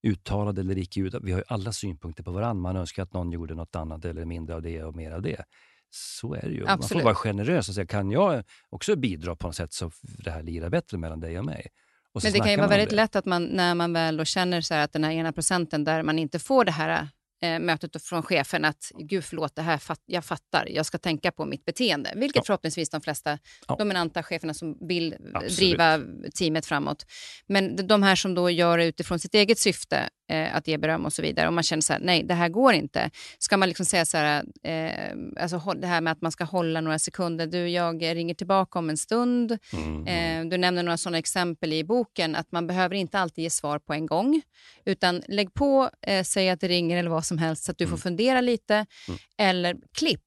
[SPEAKER 2] Uttalade eller icke uttalade. Vi har ju alla synpunkter på varandra. Man önskar att någon gjorde något annat eller mindre av det och mer av det. Så är det ju.
[SPEAKER 1] Absolut.
[SPEAKER 2] Man får vara generös och säga, kan jag också bidra på något sätt så det här lirar bättre mellan dig och mig? Och
[SPEAKER 1] Men det kan ju vara väldigt
[SPEAKER 2] det.
[SPEAKER 1] lätt att man, när man väl då känner så att den här ena procenten där man inte får det här eh, mötet från chefen att gud förlåt, det här fatt, jag fattar, jag ska tänka på mitt beteende. Vilket
[SPEAKER 2] Ja.
[SPEAKER 1] förhoppningsvis de flesta
[SPEAKER 2] Ja.
[SPEAKER 1] dominanta cheferna som vill
[SPEAKER 2] Absolut.
[SPEAKER 1] driva teamet framåt. Men de- här som då gör det utifrån sitt eget syfte, eh, att ge beröm och så vidare, och man känner så här, nej det här går inte. Ska man liksom säga så här, eh, alltså det här med att man ska hålla några sekunder, du jag ringer tillbaka om en stund,
[SPEAKER 2] Mm.
[SPEAKER 1] Eh, du nämner några sådana exempel i boken, att man behöver inte alltid ge svar på en gång, utan lägg på, eh, säg att det ringer eller vad som helst så att du får
[SPEAKER 2] Mm.
[SPEAKER 1] fundera lite,
[SPEAKER 2] Mm.
[SPEAKER 1] eller klipp.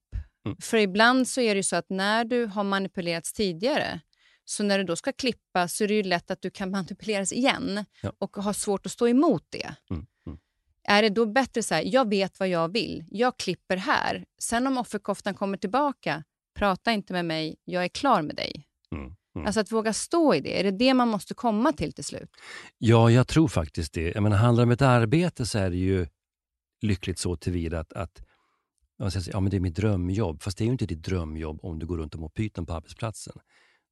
[SPEAKER 2] Mm.
[SPEAKER 1] För ibland så är det så att när du har manipulerats tidigare, så när du då ska klippa så är det ju lätt att du kan manipuleras igen
[SPEAKER 2] Ja.
[SPEAKER 1] och har svårt att stå emot det.
[SPEAKER 2] Mm. Mm.
[SPEAKER 1] Är det då bättre så här, jag vet vad jag vill, jag klipper här. Sen om offerkoftan kommer tillbaka, prata inte med mig, jag är klar med dig.
[SPEAKER 2] Mm. Mm.
[SPEAKER 1] Alltså att våga stå i det, är det det man måste komma till till slut?
[SPEAKER 2] Ja, jag tror faktiskt det. Jag menar, handlar det om ett arbete så är det ju lyckligt så tillvida att, att man säger, ja, men det är mitt drömjobb. Fast det är ju inte ditt drömjobb om du går runt och mår pyton på arbetsplatsen.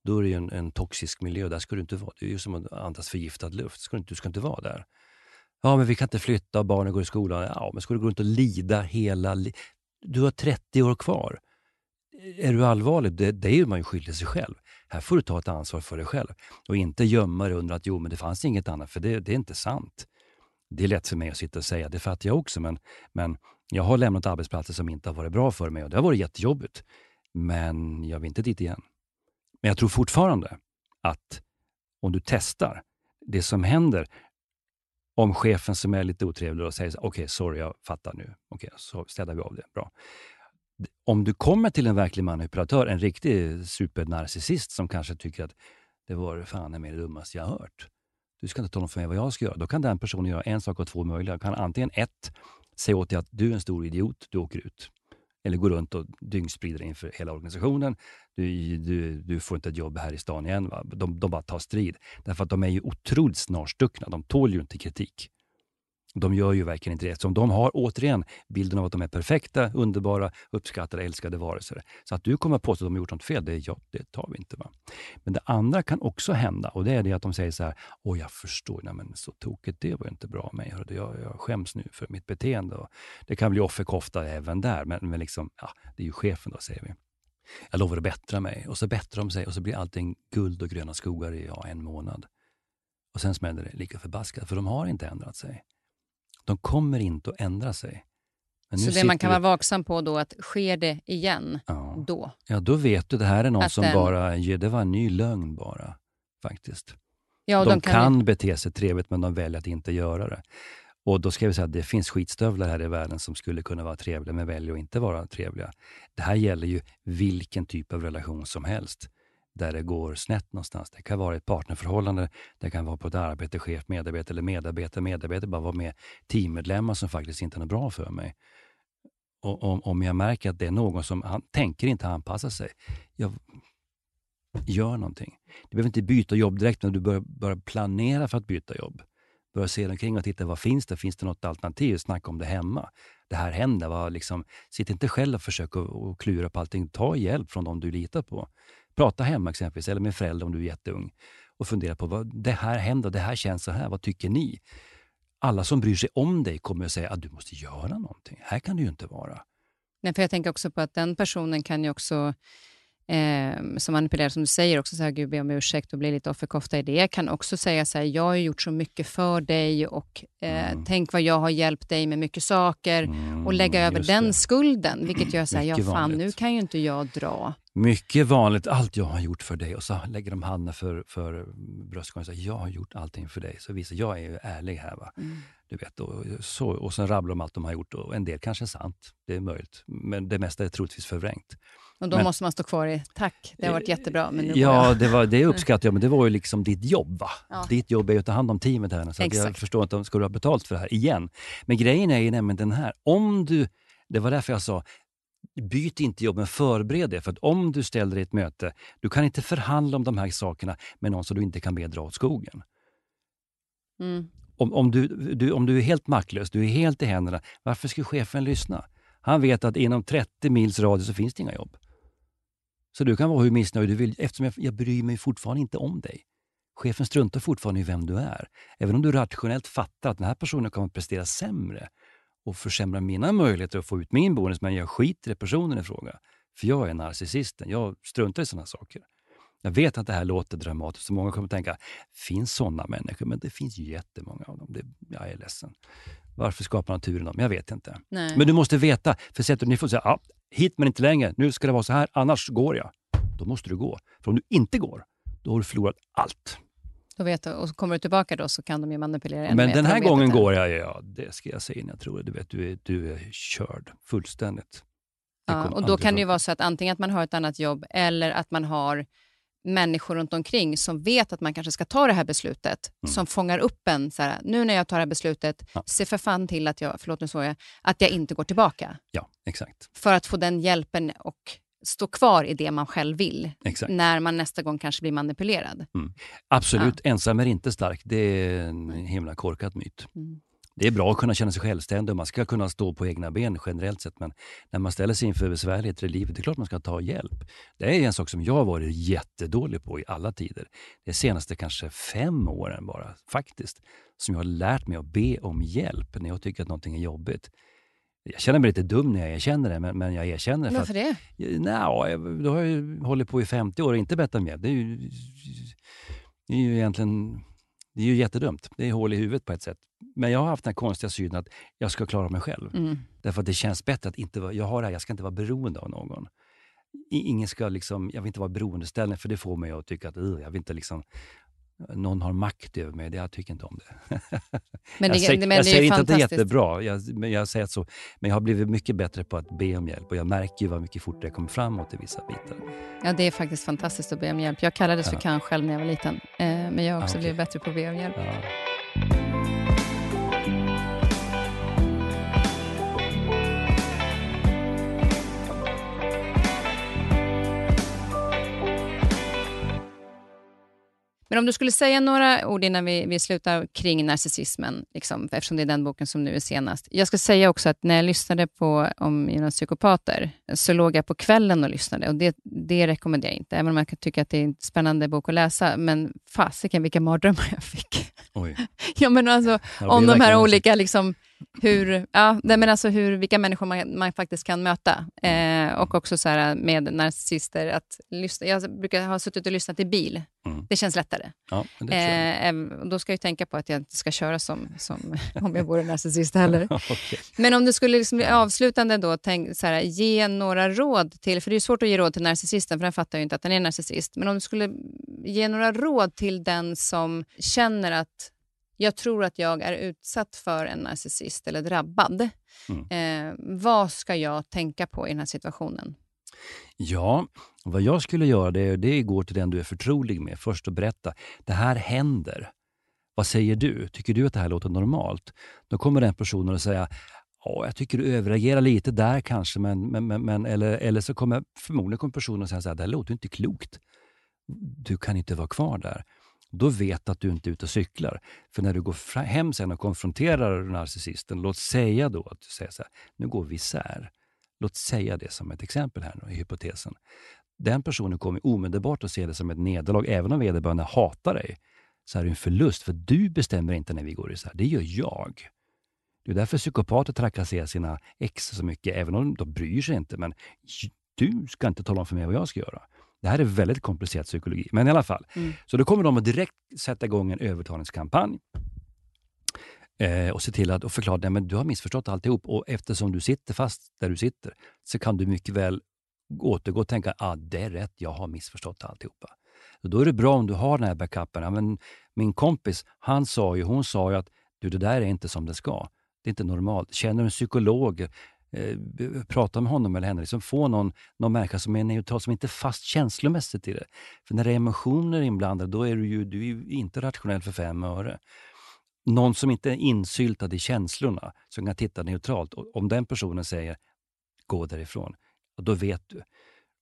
[SPEAKER 2] Då är det ju en, en toxisk miljö. Där ska du inte vara. Det är ju som att andas förgiftad luft. Ska du, inte, du ska inte vara där. Ja, men vi kan inte flytta och barnen går i skolan. Ja, men ska du gå runt och lida hela li- Du har 30 år kvar. Är du allvarlig, det, det är ju man ju skyldig sig själv. Här får du ta ett ansvar för dig själv och inte gömma dig under att jo, men det fanns inget annat, för det, det är inte sant. Det är lätt för mig att sitta och säga, det fattar jag också, men, men jag har lämnat arbetsplatser som inte har varit bra för mig och det har varit jättejobbigt. Men jag vill inte dit igen. Men jag tror fortfarande att om du testar, det som händer om chefen som är lite otrevlig och säger okej, okej, sorry, jag fattar nu. Okej, så städar vi av det. Bra. Om du kommer till en verklig manipulatör, en riktig supernarcissist som kanske tycker att det var fan med det dummaste jag har hört. Du ska inte tala om för mig vad jag ska göra. Då kan den personen göra en sak av två möjliga. Kan antingen ett, säga åt dig att du är en stor idiot, du åker ut. Eller gå runt och dyngsprida inför hela organisationen. Du, du, du får inte ett jobb här i stan igen. Va? De, de bara tar strid. Därför att de är ju otroligt snarstuckna. De tål ju inte kritik. De gör ju verkligen inte det. Eftersom de har återigen bilden av att de är perfekta, underbara, uppskattade, älskade varelser. Så att du kommer påstå att de har gjort något fel, det, ja, det tar vi inte. Va? Men det andra kan också hända och det är det att de säger så här, åh jag förstår, nej, men så tokigt, det var ju inte bra av mig. Hörde, jag, jag skäms nu för mitt beteende. Och det kan bli offerkofta även där, men, men liksom, ja, det är ju chefen då, säger vi. Jag lovar att bättra mig. Och så bättrar de sig och så blir allting guld och gröna skogar i ja, en månad. Och sen smäller det lika förbaskat, för de har inte ändrat sig. De kommer inte att ändra sig.
[SPEAKER 1] Så det man kan vara vaksam på då, att sker det igen,
[SPEAKER 2] Ja.
[SPEAKER 1] då?
[SPEAKER 2] ja, då vet du, det här är någon
[SPEAKER 1] Att
[SPEAKER 2] som
[SPEAKER 1] den-
[SPEAKER 2] bara, ja, det var en ny lögn bara. Faktiskt.
[SPEAKER 1] Ja,
[SPEAKER 2] de,
[SPEAKER 1] de
[SPEAKER 2] kan,
[SPEAKER 1] kan,
[SPEAKER 2] bete sig trevligt, men de väljer att inte göra det. Och då ska vi säga att det finns skitstövlar här i världen som skulle kunna vara trevliga, men väljer att inte vara trevliga. Det här gäller ju vilken typ av relation som helst, där det går snett någonstans. Det kan vara ett partnerförhållande, det kan vara på ett arbete, chef, medarbetare eller medarbetare, medarbetare, bara vara med teammedlemmar som faktiskt inte är något bra för mig. Och om, om jag märker att det är någon som han, tänker inte anpassa sig, jag, gör någonting. Du behöver inte byta jobb direkt, men du bör, bör planera för att byta jobb. Börja se dig omkring och titta, vad finns det? Finns det något alternativ? Snacka om det hemma. Det här händer. Liksom, sitt inte själv och försök att klura på allting. Ta hjälp från de du litar på. Prata hemma exempelvis, eller med föräldrar om du är jätteung. Och fundera på, vad, det här händer, det här känns så här. Vad tycker ni? Alla som bryr sig om dig kommer att säga att du måste göra någonting. Här kan du ju inte vara.
[SPEAKER 1] Nej, för jag tänker också på att den personen kan ju också, eh, som manipulerar, som du säger, också säga gud be om ursäkt och bli lite offerkofta i det, kan också säga så här, jag har gjort så mycket för dig och eh,
[SPEAKER 2] Mm.
[SPEAKER 1] tänk vad jag har hjälpt dig med mycket saker
[SPEAKER 2] Mm,
[SPEAKER 1] och lägga över
[SPEAKER 2] just
[SPEAKER 1] den
[SPEAKER 2] det.
[SPEAKER 1] skulden, vilket gör så här, ja fan,
[SPEAKER 2] vanligt.
[SPEAKER 1] nu kan ju inte jag dra.
[SPEAKER 2] Mycket vanligt, allt jag har gjort för dig. Och så lägger de handen för, för bröstkorgen och säger, jag har gjort allting för dig. Så visar jag är ju ärlig här. Va?
[SPEAKER 1] Mm.
[SPEAKER 2] Du vet, och, så, och sen rabblar de allt de har gjort. Och en del kanske är sant, det är möjligt. Men det mesta är troligtvis förvrängt.
[SPEAKER 1] Och då
[SPEAKER 2] Men-
[SPEAKER 1] måste man stå kvar i, tack, det har varit jättebra, men nu
[SPEAKER 2] Ja, det, var, det uppskattar jag, men det var ju liksom ditt jobb. va?
[SPEAKER 1] Ja.
[SPEAKER 2] Ditt jobb är ju att ta hand om teamet här. Så jag förstår inte, ska du ha betalt för det här igen? Men grejen är ju nämligen den här, om du, det var därför jag sa, byt inte jobb, men förbered det. För att om du ställer dig i ett möte, du kan inte förhandla om de här sakerna med någon som du inte kan be dra åt skogen. Mm. Om, om, du, du, om du är helt maktlös, du är helt i händerna, varför ska chefen lyssna? Han vet att inom 30 mils radie så finns det inga jobb. Så du kan vara hur missnöjd du vill eftersom jag, jag bryr mig fortfarande inte om dig. Chefen struntar fortfarande i vem du är. Även om du rationellt fattar att den här personen kommer att prestera sämre och försämra mina möjligheter att få ut min bonus, men jag skiter i personen i fråga. För jag är narcissisten. Jag struntar i sådana saker. Jag vet att det här låter dramatiskt så många kommer att tänka, finns sådana människor? Men det finns jättemånga av dem. Det, jag är ledsen. Varför skapar naturen dem? Jag vet inte. Nej. Men du måste veta, för du ner och säger, ja, hit men inte längre, nu ska det vara så här, annars går jag. Då måste du gå. För om du inte går, då har du förlorat allt.
[SPEAKER 1] Då vet du, och kommer du tillbaka då så kan de ju manipulera ännu
[SPEAKER 2] Men den här gången går jag, ja, det ska jag säga in. Jag tror du vet, du är, du är körd fullständigt.
[SPEAKER 1] Ja, och då kan det ju vara så att antingen att man har ett annat jobb eller att man har människor runt omkring som vet att man kanske ska ta det här beslutet, mm. som fångar upp en. Så här, nu när jag tar det här beslutet, ja. se för fan till att jag, förlåt nu så jag, att jag inte går tillbaka.
[SPEAKER 2] Ja, exakt.
[SPEAKER 1] För att få den hjälpen och stå kvar i det man själv vill
[SPEAKER 2] exakt.
[SPEAKER 1] när man nästa gång kanske blir manipulerad. Mm.
[SPEAKER 2] Absolut, ja. ensam är inte stark. Det är en himla korkad myt. Mm. Det är bra att kunna känna sig självständig och man ska kunna stå på egna ben generellt sett. Men när man ställer sig inför besvärligheter i livet, det är klart man ska ta hjälp. Det är en sak som jag har varit jättedålig på i alla tider. De senaste kanske fem åren bara, faktiskt, som jag har lärt mig att be om hjälp när jag tycker att någonting är jobbigt. Jag känner mig lite dum när jag erkänner det, men, men jag erkänner
[SPEAKER 1] det. Varför det?
[SPEAKER 2] Nja, då har jag hållit på i 50 år och inte bett om hjälp. Det är ju, det är ju egentligen det är ju jättedumt. Det är hål i huvudet på ett sätt. Men jag har haft den konstiga synen att jag ska klara mig själv. Mm. Därför att det känns bättre att inte vara, jag har det här, jag ska inte vara beroende av någon. Ingen ska liksom, jag vill inte vara beroendeställning för det får mig att tycka att uh, jag vill inte liksom någon har makt över mig. Jag tycker inte om det. Men det jag säger, men jag säger inte att det är jättebra, jag, men jag säger så. Men jag har blivit mycket bättre på att be om hjälp och jag märker ju vad mycket fortare jag kommer framåt i vissa bitar.
[SPEAKER 1] Ja, det är faktiskt fantastiskt att be om hjälp. Jag kallades ja. för kan själv när jag var liten, eh, men jag har också ah, okay. blivit bättre på att be om hjälp. Ja. Men om du skulle säga några ord innan vi, vi slutar kring narcissismen, liksom, eftersom det är den boken som nu är senast. Jag ska säga också att när jag lyssnade på om Jonas psykopater, så låg jag på kvällen och lyssnade och det, det rekommenderar jag inte, även om jag kan tycka att det är en spännande bok att läsa. Men fasiken vilka mardrömmar jag fick. Oj. ja, men alltså, om de här olika liksom, hur, ja, men alltså hur, vilka människor man, man faktiskt kan möta. Eh, och också så här med narcissister. Att lyssna, jag brukar ha suttit och lyssnat i bil. Mm. Det känns lättare.
[SPEAKER 2] Ja, det
[SPEAKER 1] eh, då ska jag tänka på att jag inte ska köra som, som om jag vore narcissist heller. okay. Men om du skulle liksom bli avslutande då, tänk, så här, ge några råd till, för det är svårt att ge råd till narcissisten, för den fattar ju inte att den är narcissist. Men om du skulle ge några råd till den som känner att jag tror att jag är utsatt för en narcissist eller drabbad. Mm. Eh, vad ska jag tänka på i den här situationen?
[SPEAKER 2] Ja, vad jag skulle göra det, det är att gå till den du är förtrolig med först och berätta. Det här händer. Vad säger du? Tycker du att det här låter normalt? Då kommer den personen att säga Ja, jag tycker du överreagerar lite där kanske, men, men, men, eller, eller så kommer förmodligen kommer personen att säga att det här låter inte klokt. Du kan inte vara kvar där då vet du att du inte är ute och cyklar. För när du går hem sen och konfronterar narcissisten, låt säga då att du säger så här, nu går vi isär. Låt säga det som ett exempel här nu, i hypotesen. Den personen kommer omedelbart att se det som ett nederlag, även om vederbörande hatar dig. Så är det en förlust, för du bestämmer inte när vi går isär, det gör jag. Det är därför psykopater trakasserar sina ex så mycket, även om de bryr sig inte. Men du ska inte tala om för mig vad jag ska göra. Det här är väldigt komplicerad psykologi, men i alla fall. Mm. Så då kommer de att direkt sätta igång en övertalningskampanj eh, och se till att och förklara att du har missförstått alltihop och eftersom du sitter fast där du sitter så kan du mycket väl återgå och tänka att ah, det är rätt, jag har missförstått alltihopa. Och då är det bra om du har den här backupen. Ja, men min kompis, han sa ju, hon sa ju att du, det där är inte som det ska. Det är inte normalt. Känner du en psykolog eh, prata med honom eller henne. Liksom få någon, någon människa som är neutral, som inte är fast känslomässigt i det. För när det är emotioner inblandade, då är du ju, du är ju inte rationell för fem öre. Någon som inte är insyltad i känslorna, som kan titta neutralt. Och om den personen säger gå därifrån, då vet du.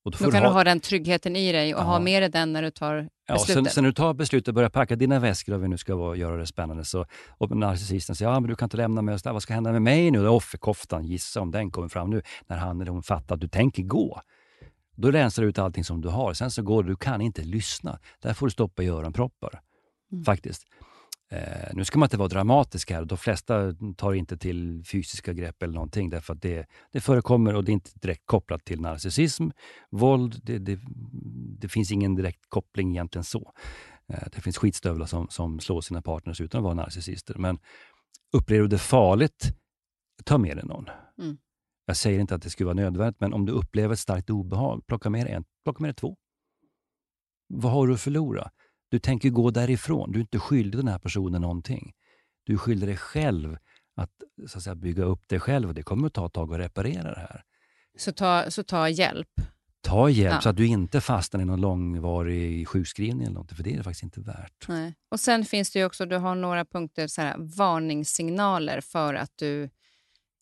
[SPEAKER 2] Och
[SPEAKER 1] då, då kan du ha... ha den tryggheten i dig och ja. ha med dig den när du tar beslutet.
[SPEAKER 2] Ja, sen, sen du tar beslutet och börjar packa dina väskor, om vi nu ska vara, göra det spännande, så, och narcissisten säger ja, men du kan inte lämna mig, vad ska hända med mig nu? Offerkoftan, gissa om den kommer fram nu, när han eller hon fattar att du tänker gå. Då rensar du ut allting som du har. Sen så går du, du kan inte lyssna. Där får du stoppa i öronproppar. Mm. Faktiskt. Eh, nu ska man inte vara dramatisk här. De flesta tar inte till fysiska grepp eller någonting därför att det, det förekommer och det är inte direkt kopplat till narcissism. Våld, det, det, det finns ingen direkt koppling egentligen så. Eh, det finns skitstövlar som, som slår sina partners utan att vara narcissister. Men upplever du det farligt, ta med dig någon. Mm. Jag säger inte att det skulle vara nödvändigt, men om du upplever ett starkt obehag, plocka med dig en, plocka med dig två. Vad har du att förlora? Du tänker gå därifrån. Du är inte skyldig den här personen någonting. Du är skyldig dig själv att, så att säga, bygga upp dig själv och det kommer att ta ett tag att reparera det här.
[SPEAKER 1] Så ta, så ta hjälp?
[SPEAKER 2] Ta hjälp ja. så att du inte fastnar i någon långvarig sjukskrivning eller något, för det är det faktiskt inte värt.
[SPEAKER 1] Nej. Och Sen finns det också, du har några punkter, så här, varningssignaler för att du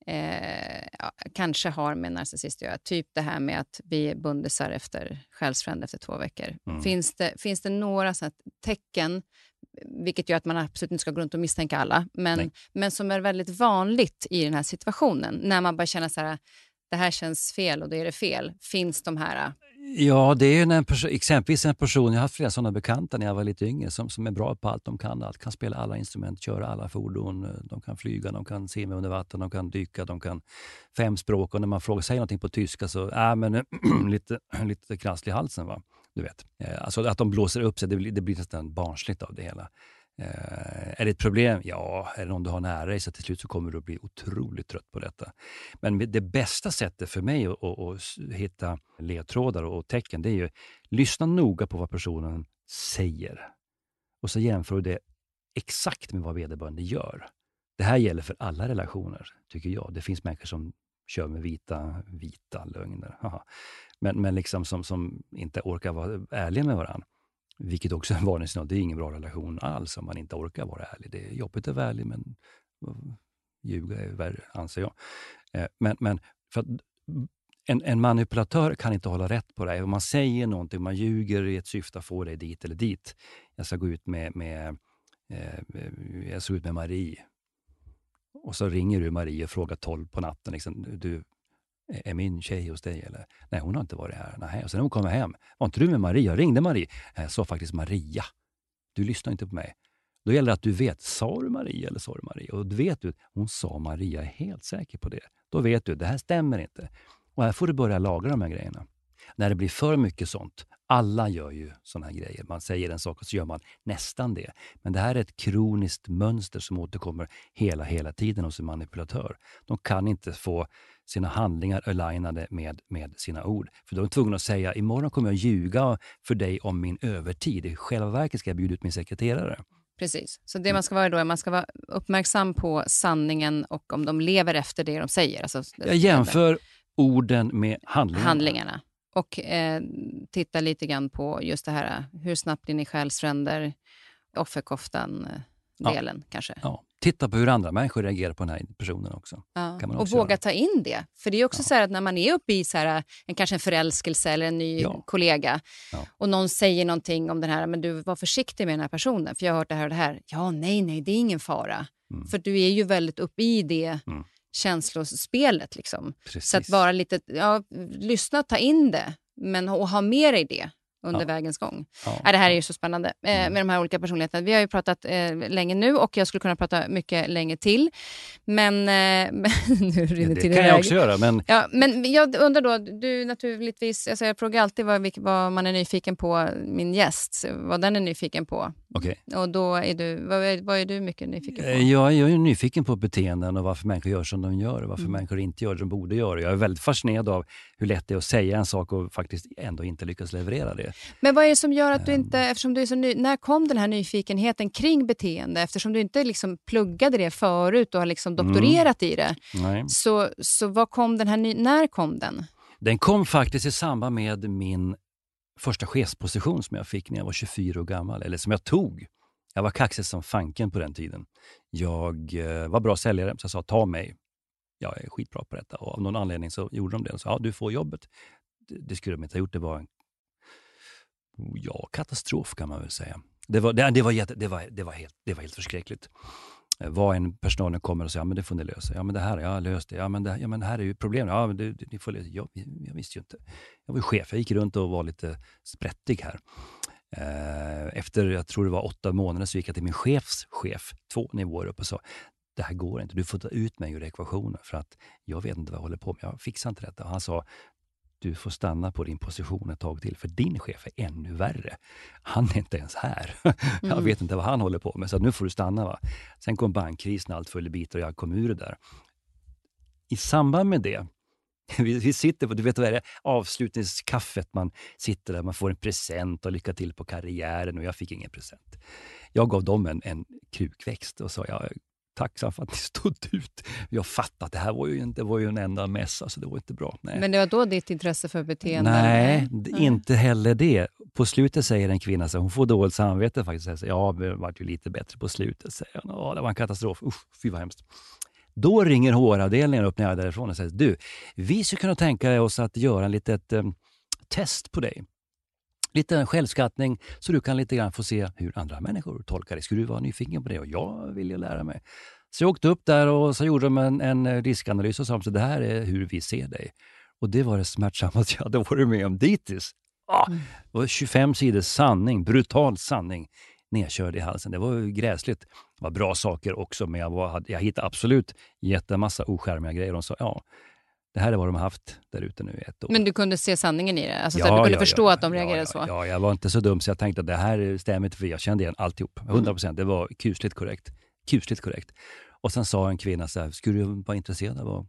[SPEAKER 1] eh, kanske har med narcissist att göra. Typ det här med att bli bundisar efter själsfrände efter två veckor. Mm. Finns, det, finns det några så tecken, vilket gör att man absolut inte ska gå runt och misstänka alla, men, men som är väldigt vanligt i den här situationen, när man bara känner så här, det här känns fel och då är det fel. Finns de här
[SPEAKER 2] Ja, det är en person, exempelvis en person, jag har haft flera sådana bekanta när jag var lite yngre, som, som är bra på allt de kan. Allt. Kan spela alla instrument, köra alla fordon, eh, de kan flyga, de kan simma under vatten, de kan dyka, de kan fem språk. Och när man frågar, säger någonting på tyska så, äh, men eh, lite, lite krasslig i halsen. Va? Du vet. Eh, alltså att de blåser upp sig, det blir, det blir nästan barnsligt av det hela. Eh, är det ett problem? Ja, är det någon du har nära dig så till slut så kommer du att bli otroligt trött på detta. Men det bästa sättet för mig att, att, att hitta ledtrådar och tecken, det är ju lyssna noga på vad personen säger. Och så jämför du det exakt med vad vederbörande gör. Det här gäller för alla relationer, tycker jag. Det finns människor som kör med vita, vita lögner. Men, men liksom som, som inte orkar vara ärliga med varandra. Vilket också är en varningssignal. Det är ingen bra relation alls om man inte orkar vara ärlig. Det är jobbigt att vara ärlig, men eh, ljuga är värre, anser jag. Eh, men, men för en, en, manipulatör kan inte hålla rätt på det. Om man säger någonting, man ljuger i ett syfte att få dig dit eller dit. Jag ska gå ut med, med eh, jag ska ut med Marie. Och så ringer du Marie och frågar 12 på natten. Liksom, du, är min tjej hos dig? Eller? Nej, hon har inte varit här. Nej. Och sen när hon kommer hem, var inte du med Maria? Jag ringde Marie. Äh, jag sa faktiskt Maria. Du lyssnar inte på mig. Då gäller det att du vet, sa du Maria eller sa du Maria? Och då vet du, hon sa Maria, jag är helt säker på det. Då vet du, det här stämmer inte. Och här får du börja lagra de här grejerna. När det blir för mycket sånt, alla gör ju såna här grejer. Man säger en sak och så gör man nästan det. Men det här är ett kroniskt mönster som återkommer hela, hela tiden hos en manipulatör. De kan inte få sina handlingar alignade med, med sina ord. För då är de tvungna att säga, imorgon kommer jag ljuga för dig om min övertid. I själva verket ska jag bjuda ut min sekreterare.
[SPEAKER 1] Precis. Så det man ska vara då är man ska vara uppmärksam på sanningen och om de lever efter det de säger. Alltså,
[SPEAKER 2] jag jämför orden med handlingarna.
[SPEAKER 1] handlingarna. Och eh, titta lite grann på just det här, hur snabbt blir ni själsfränder, offerkoftan-delen
[SPEAKER 2] ja.
[SPEAKER 1] kanske.
[SPEAKER 2] Ja titta på hur andra människor reagerar på den här personen också.
[SPEAKER 1] Ja. och våga göra. ta in det. För det är också så att när man är uppe i så här, en, kanske en förälskelse eller en ny kollega och någon säger någonting om den här, men du var försiktig med den här personen för jag har hört det här och det här. Ja, nej, nej, det är ingen fara. Mm. För du är ju väldigt uppe i det mm. Känslospelet. Liksom. Så att vara lite, ja, lyssna ta in det, men och ha med dig det under ja. vägens gång. Ja. Ja, det här är ju så spännande eh, mm. med de här olika personligheterna. Vi har ju pratat eh, länge nu och jag skulle kunna prata mycket länge till. Men, eh, nu rinner
[SPEAKER 2] ja,
[SPEAKER 1] till
[SPEAKER 2] Det kan jag också göra. Men...
[SPEAKER 1] Ja, men jag undrar då, du naturligtvis, alltså jag frågar alltid vad, vad man är nyfiken på, min gäst, vad den är nyfiken på.
[SPEAKER 2] Okay.
[SPEAKER 1] Och då är du, vad, är, vad är du mycket nyfiken på?
[SPEAKER 2] Eh, jag är nyfiken på beteenden och varför människor gör som de gör och varför mm. människor inte gör det de borde göra. Jag är väldigt fascinerad av hur lätt det är att säga en sak och faktiskt ändå inte lyckas leverera det.
[SPEAKER 1] Men vad är det som gör att du inte, eftersom du är så ny, när kom den här nyfikenheten kring beteende? Eftersom du inte liksom pluggade det förut och har liksom mm. doktorerat mm. i det. Nej. Så, så vad kom den här, när kom den?
[SPEAKER 2] Den kom faktiskt i samband med min första chefsposition som jag fick när jag var 24 år gammal, eller som jag tog. Jag var kaxig som fanken på den tiden. Jag eh, var bra säljare, så jag sa ta mig. jag är skitbra på detta. Och av någon anledning så gjorde de det. Så, ja, du får jobbet. Det, det skulle de inte ha gjort. Det var en ja, katastrof kan man väl säga. Det var, det, det var, jätte, det var, det var, helt, det var helt förskräckligt. Eh, vad en personalen kommer och säger, ja men det får ni lösa. Ja men det här, jag har löst det. Ja men det, ja, men det här är ju problemet. Ja men det, det, ni får lösa. Jag, jag visste ju inte. Jag var ju chef, jag gick runt och var lite sprättig här. Eh, efter, jag tror det var åtta månader, så gick jag till min chefs chef, två nivåer upp och sa, det här går inte, du får ta ut mig ur ekvationen för att jag vet inte vad jag håller på med. Jag fixar inte detta. Och han sa, du får stanna på din position ett tag till, för din chef är ännu värre. Han är inte ens här. Mm. Jag vet inte vad han håller på med, så nu får du stanna. Va? Sen kom bankkrisen, allt föll i bitar och jag kom ur det där. I samband med det, vi, vi sitter på, du vet vad är det avslutningskaffet, man sitter där, man får en present och lycka till på karriären och jag fick ingen present. Jag gav dem en, en krukväxt och sa, jag tacksam för att ni stod ut. Jag fattar att det här var ju, det var ju en enda mässa, så det var inte bra. Nej.
[SPEAKER 1] Men det var då ditt intresse för beteende?
[SPEAKER 2] Nej, mm. inte heller det. På slutet säger en kvinna, så hon får dåligt samvete faktiskt. Så, ja, det var ju lite bättre på slutet. Säger hon. Ja, det var en katastrof. Usch, fy vad hemskt. Då ringer HR-avdelningen upp när jag är därifrån och säger, du, vi skulle kunna tänka oss att göra en litet um, test på dig lite självskattning så du kan lite grann få se hur andra människor tolkar det. Skulle du vara nyfiken på det? Och jag vill ju lära mig. Så jag åkte upp där och så gjorde de en, en riskanalys och sa att det här är hur vi ser dig. Och det var det smärtsammaste jag hade varit med om dittills. Ah, mm. det var 25 sidor sanning, brutal sanning nedkörd i halsen. Det var gräsligt. Det var bra saker också, men jag, var, jag hittade absolut jättemassa oskärmiga grejer. De sa ja, det här är vad de har haft där ute nu i ett år.
[SPEAKER 1] Men du kunde se sanningen i det? Alltså, ja, så du kunde ja, förstå
[SPEAKER 2] ja,
[SPEAKER 1] att de reagerade så?
[SPEAKER 2] Ja, jag var inte så dum så jag tänkte att det här stämmer inte för jag kände igen alltihop. 100 procent. Det var kusligt korrekt. Kusligt korrekt. Och sen sa en kvinna så här, skulle du vara intresserad av att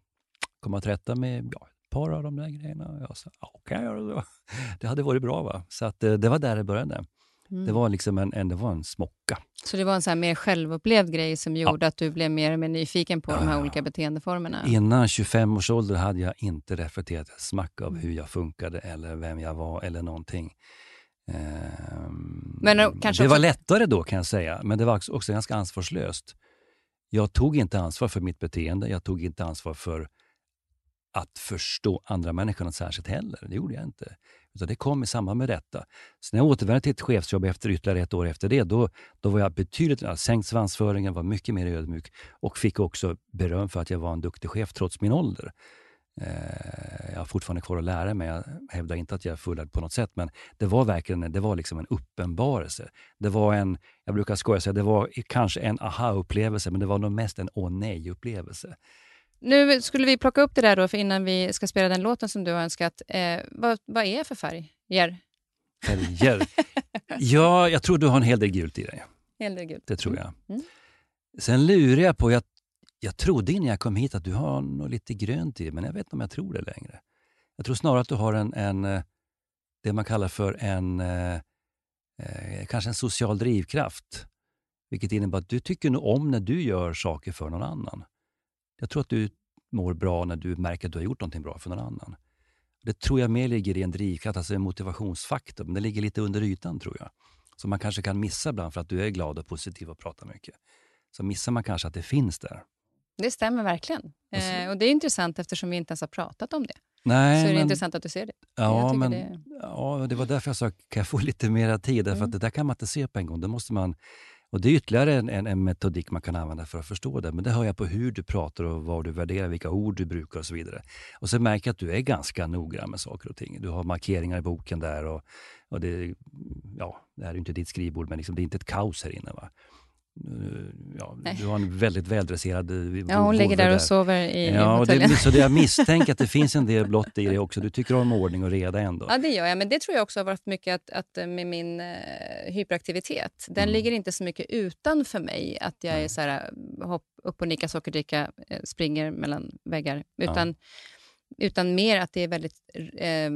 [SPEAKER 2] komma till rätta med ja, ett par av de där grejerna? Jag sa, ja, kan jag göra det? Det hade varit bra. va? Så att, eh, det var där det började. Mm. Det var liksom en, en, det var en smocka.
[SPEAKER 1] Så det var en så mer självupplevd grej som gjorde ja. att du blev mer och mer nyfiken på ja. de här olika beteendeformerna?
[SPEAKER 2] Innan 25 års ålder hade jag inte reflekterat ett smack av mm. hur jag funkade eller vem jag var eller någonting. Ehm, men det också... var lättare då kan jag säga, men det var också ganska ansvarslöst. Jag tog inte ansvar för mitt beteende, jag tog inte ansvar för att förstå andra människor särskilt heller. Det gjorde jag inte. Utan det kom i samband med detta. Så när jag återvände till ett chefsjobb efter ytterligare ett år efter det, då, då var jag betydligt, jag sänkt svansföringen, var mycket mer ödmjuk och fick också beröm för att jag var en duktig chef trots min ålder. Eh, jag har fortfarande kvar att lära mig. Jag hävdar inte att jag är fullärd på något sätt, men det var verkligen det var liksom en uppenbarelse. Det var en, jag brukar skoja säga, det var kanske en aha-upplevelse, men det var nog mest en åh nej-upplevelse.
[SPEAKER 1] Nu skulle vi plocka upp det där då, för innan vi ska spela den låten som du har önskat. Eh, vad, vad är för färg? Färger?
[SPEAKER 2] ja, jag tror du har en hel del gult i dig.
[SPEAKER 1] Hel del gult.
[SPEAKER 2] Det tror jag. Mm. Sen lurar jag på, jag, jag trodde innan jag kom hit att du har något lite grönt i dig, men jag vet inte om jag tror det längre. Jag tror snarare att du har en, en eh, det man kallar för en, eh, eh, kanske en social drivkraft. Vilket innebär att du tycker nog om när du gör saker för någon annan. Jag tror att du mår bra när du märker att du har gjort någonting bra för någon annan. Det tror jag mer ligger i en drivkraft, alltså en motivationsfaktor, men det ligger lite under ytan tror jag. Som man kanske kan missa ibland för att du är glad och positiv och pratar mycket. Så missar man kanske att det finns där.
[SPEAKER 1] Det stämmer verkligen. Eh, och Det är intressant eftersom vi inte ens har pratat om det.
[SPEAKER 2] Nej,
[SPEAKER 1] så är det men, intressant att du ser det.
[SPEAKER 2] Ja, men, det... ja, det var därför jag sa, kan jag få lite mera tid? Därför mm. att det där kan man inte se på en gång. Det måste man och Det är ytterligare en, en, en, metodik man kan använda för att förstå det. Men det hör jag på hur du pratar och vad du värderar, vilka ord du brukar och så vidare. Och sen märker jag att du är ganska noggrann med saker och ting. Du har markeringar i boken där och, och det, ja, det här är inte ditt skrivbord, men liksom, det är inte ett kaos här inne. Va? Ja, du har en väldigt väldresserad
[SPEAKER 1] eh, Ja, hon ligger där och sover i
[SPEAKER 2] ja, och det, Så det jag misstänker att det finns en del blott i det också. Du tycker om ordning och reda ändå.
[SPEAKER 1] Ja, det gör jag. Men det tror jag också har varit mycket att, att eh, med min hyperaktivitet. Den mm. ligger inte så mycket utanför mig, att jag är så här, hopp, upp och nicka, sockerdricka, springer mellan väggar. Utan ja utan mer att det är väldigt eh,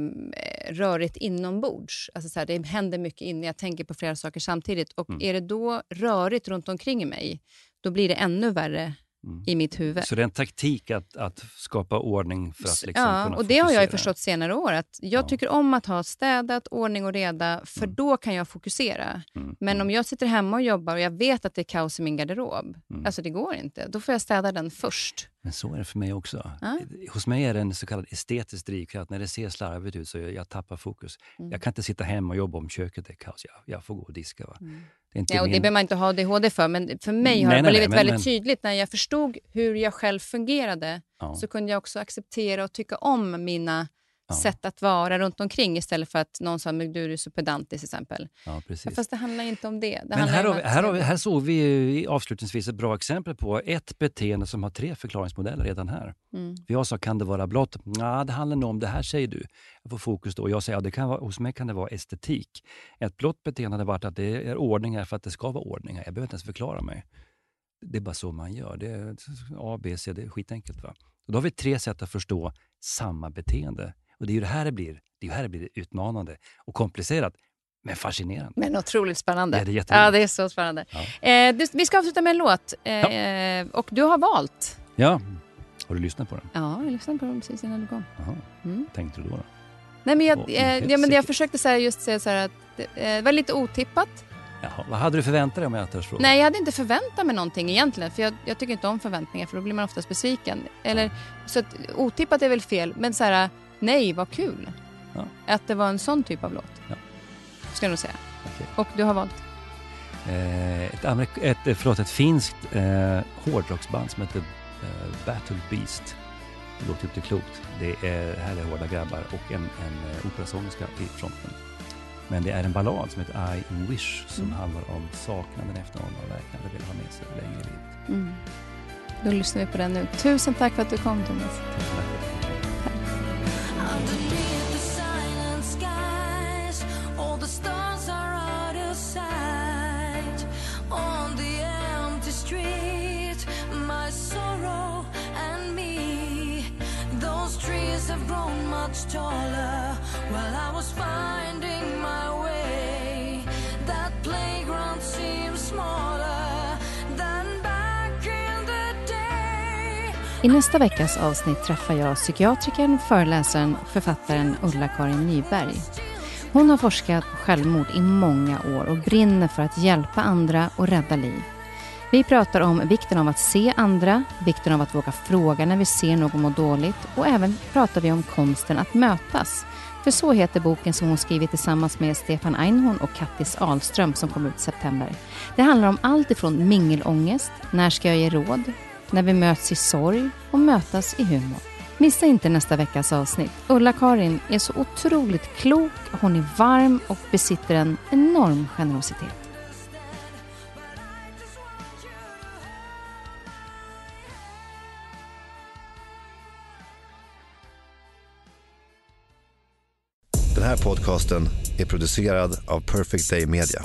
[SPEAKER 1] rörigt inombords. Alltså så här, det händer mycket inne, jag tänker på flera saker samtidigt. Och mm. Är det då rörigt runt omkring mig, då blir det ännu värre mm. i mitt huvud.
[SPEAKER 2] Så det är en taktik att, att skapa ordning för att liksom
[SPEAKER 1] Ja,
[SPEAKER 2] kunna
[SPEAKER 1] och det har jag förstått senare år. Att jag ja. tycker om att ha städat, ordning och reda, för mm. då kan jag fokusera. Mm. Men mm. om jag sitter hemma och jobbar och jag vet att det är kaos i min garderob, mm. alltså det går inte. Då får jag städa den först.
[SPEAKER 2] Men så är det för mig också.
[SPEAKER 1] Ja.
[SPEAKER 2] Hos mig är det en så kallad estetisk drivkraft. När det ser slarvigt ut så jag, jag tappar fokus.
[SPEAKER 1] Mm.
[SPEAKER 2] Jag kan inte sitta hemma och jobba om köket är kaos. Jag, jag får gå och diska. Va?
[SPEAKER 1] Mm.
[SPEAKER 2] Det är inte
[SPEAKER 1] Ja, och det
[SPEAKER 2] min...
[SPEAKER 1] behöver man inte ha ADHD för, men för mig
[SPEAKER 2] Nej,
[SPEAKER 1] har det
[SPEAKER 2] nej, nej,
[SPEAKER 1] blivit
[SPEAKER 2] men-
[SPEAKER 1] väldigt
[SPEAKER 2] men-
[SPEAKER 1] tydligt när jag förstod hur jag själv fungerade
[SPEAKER 2] ja.
[SPEAKER 1] så kunde jag också acceptera och tycka om mina
[SPEAKER 2] Ja.
[SPEAKER 1] sätt att vara runt omkring istället för att någon sa men du är så pedantisk till exempel.
[SPEAKER 2] ja, precis.
[SPEAKER 1] Fast det handlar inte om det. det
[SPEAKER 2] Men här, har vi,
[SPEAKER 1] att-
[SPEAKER 2] här, har vi, här såg vi ju avslutningsvis ett bra exempel på ett beteende som har tre förklaringsmodeller redan här.
[SPEAKER 1] Mm.
[SPEAKER 2] För jag sa, kan det vara blått? Nej, det handlar nog om det här säger du. Jag får fokus då. Jag säger, ja, det kan vara, hos mig kan det vara estetik. Ett blått beteende hade varit att det är ordning här för att det ska vara ordning här. Jag behöver inte ens förklara mig. Det är bara så man gör. Det är A, B, C, det är skitenkelt. Va? Och då har vi tre sätt att förstå samma beteende. Och det är ju det här det blir. Det är ju här det blir utmanande och komplicerat, men fascinerande.
[SPEAKER 1] Men otroligt spännande.
[SPEAKER 2] Ja, det är
[SPEAKER 1] ja, det är så spännande.
[SPEAKER 2] Ja.
[SPEAKER 1] Eh, du, vi ska avsluta med en låt. Eh, Och du har valt.
[SPEAKER 2] Ja, har du lyssnat på den?
[SPEAKER 1] Ja, jag lyssnade på den precis innan du kom.
[SPEAKER 2] Jaha.
[SPEAKER 1] Mm.
[SPEAKER 2] Tänkte du då? då?
[SPEAKER 1] Nej, men jag, eh, ja, men jag försökte så just säga så här att det eh, var lite otippat.
[SPEAKER 2] Jaha, vad hade du förväntat dig om jag törs fråga?
[SPEAKER 1] Nej, jag hade inte förväntat mig någonting egentligen. För jag, jag tycker inte om förväntningar för då blir man oftast besviken. Eller, så att, otippat är väl fel, men så här, nej, vad kul.
[SPEAKER 2] Ja.
[SPEAKER 1] Att det var en sån typ av låt.
[SPEAKER 2] Ja.
[SPEAKER 1] Ska jag nog säga.
[SPEAKER 2] Okej.
[SPEAKER 1] Och du har valt?
[SPEAKER 2] Eh, ett, amerik- ett, eh, förlåt, ett finskt eh, hårdrocksband som heter eh, Battle Beast. Det låter inte klokt. Det är, här är hårda grabbar och en, en eh, operasångerska i fronten. Men det är en ballad som heter I Wish som
[SPEAKER 1] Mm.
[SPEAKER 2] handlar om saknaden efter någon man verkligen velat ha med sig länge i livet.
[SPEAKER 1] Mm. Då lyssnar vi på den nu. Tusen tack för att du kom, Thomas.
[SPEAKER 3] Have grown much taller while I was finding my way. That playground seems smaller
[SPEAKER 1] I nästa veckas avsnitt träffar jag psykiatrikern, föreläsaren och författaren Ulla-Karin Nyberg. Hon har forskat på självmord i många år och brinner för att hjälpa andra och rädda liv. Vi pratar om vikten av att se andra, vikten av att våga fråga när vi ser någon må dåligt och även pratar vi om konsten att mötas. För så heter boken som hon skrivit tillsammans med Stefan Einhorn och Kattis Ahlström som kom ut i september. Det handlar om allt ifrån mingelångest, när ska jag ge råd, när vi möts i sorg och mötas i humor. Missa inte nästa veckas avsnitt. Ulla-Karin är så otroligt klok, hon är varm och besitter en enorm generositet.
[SPEAKER 4] Den här podcasten är producerad av Perfect Day Media.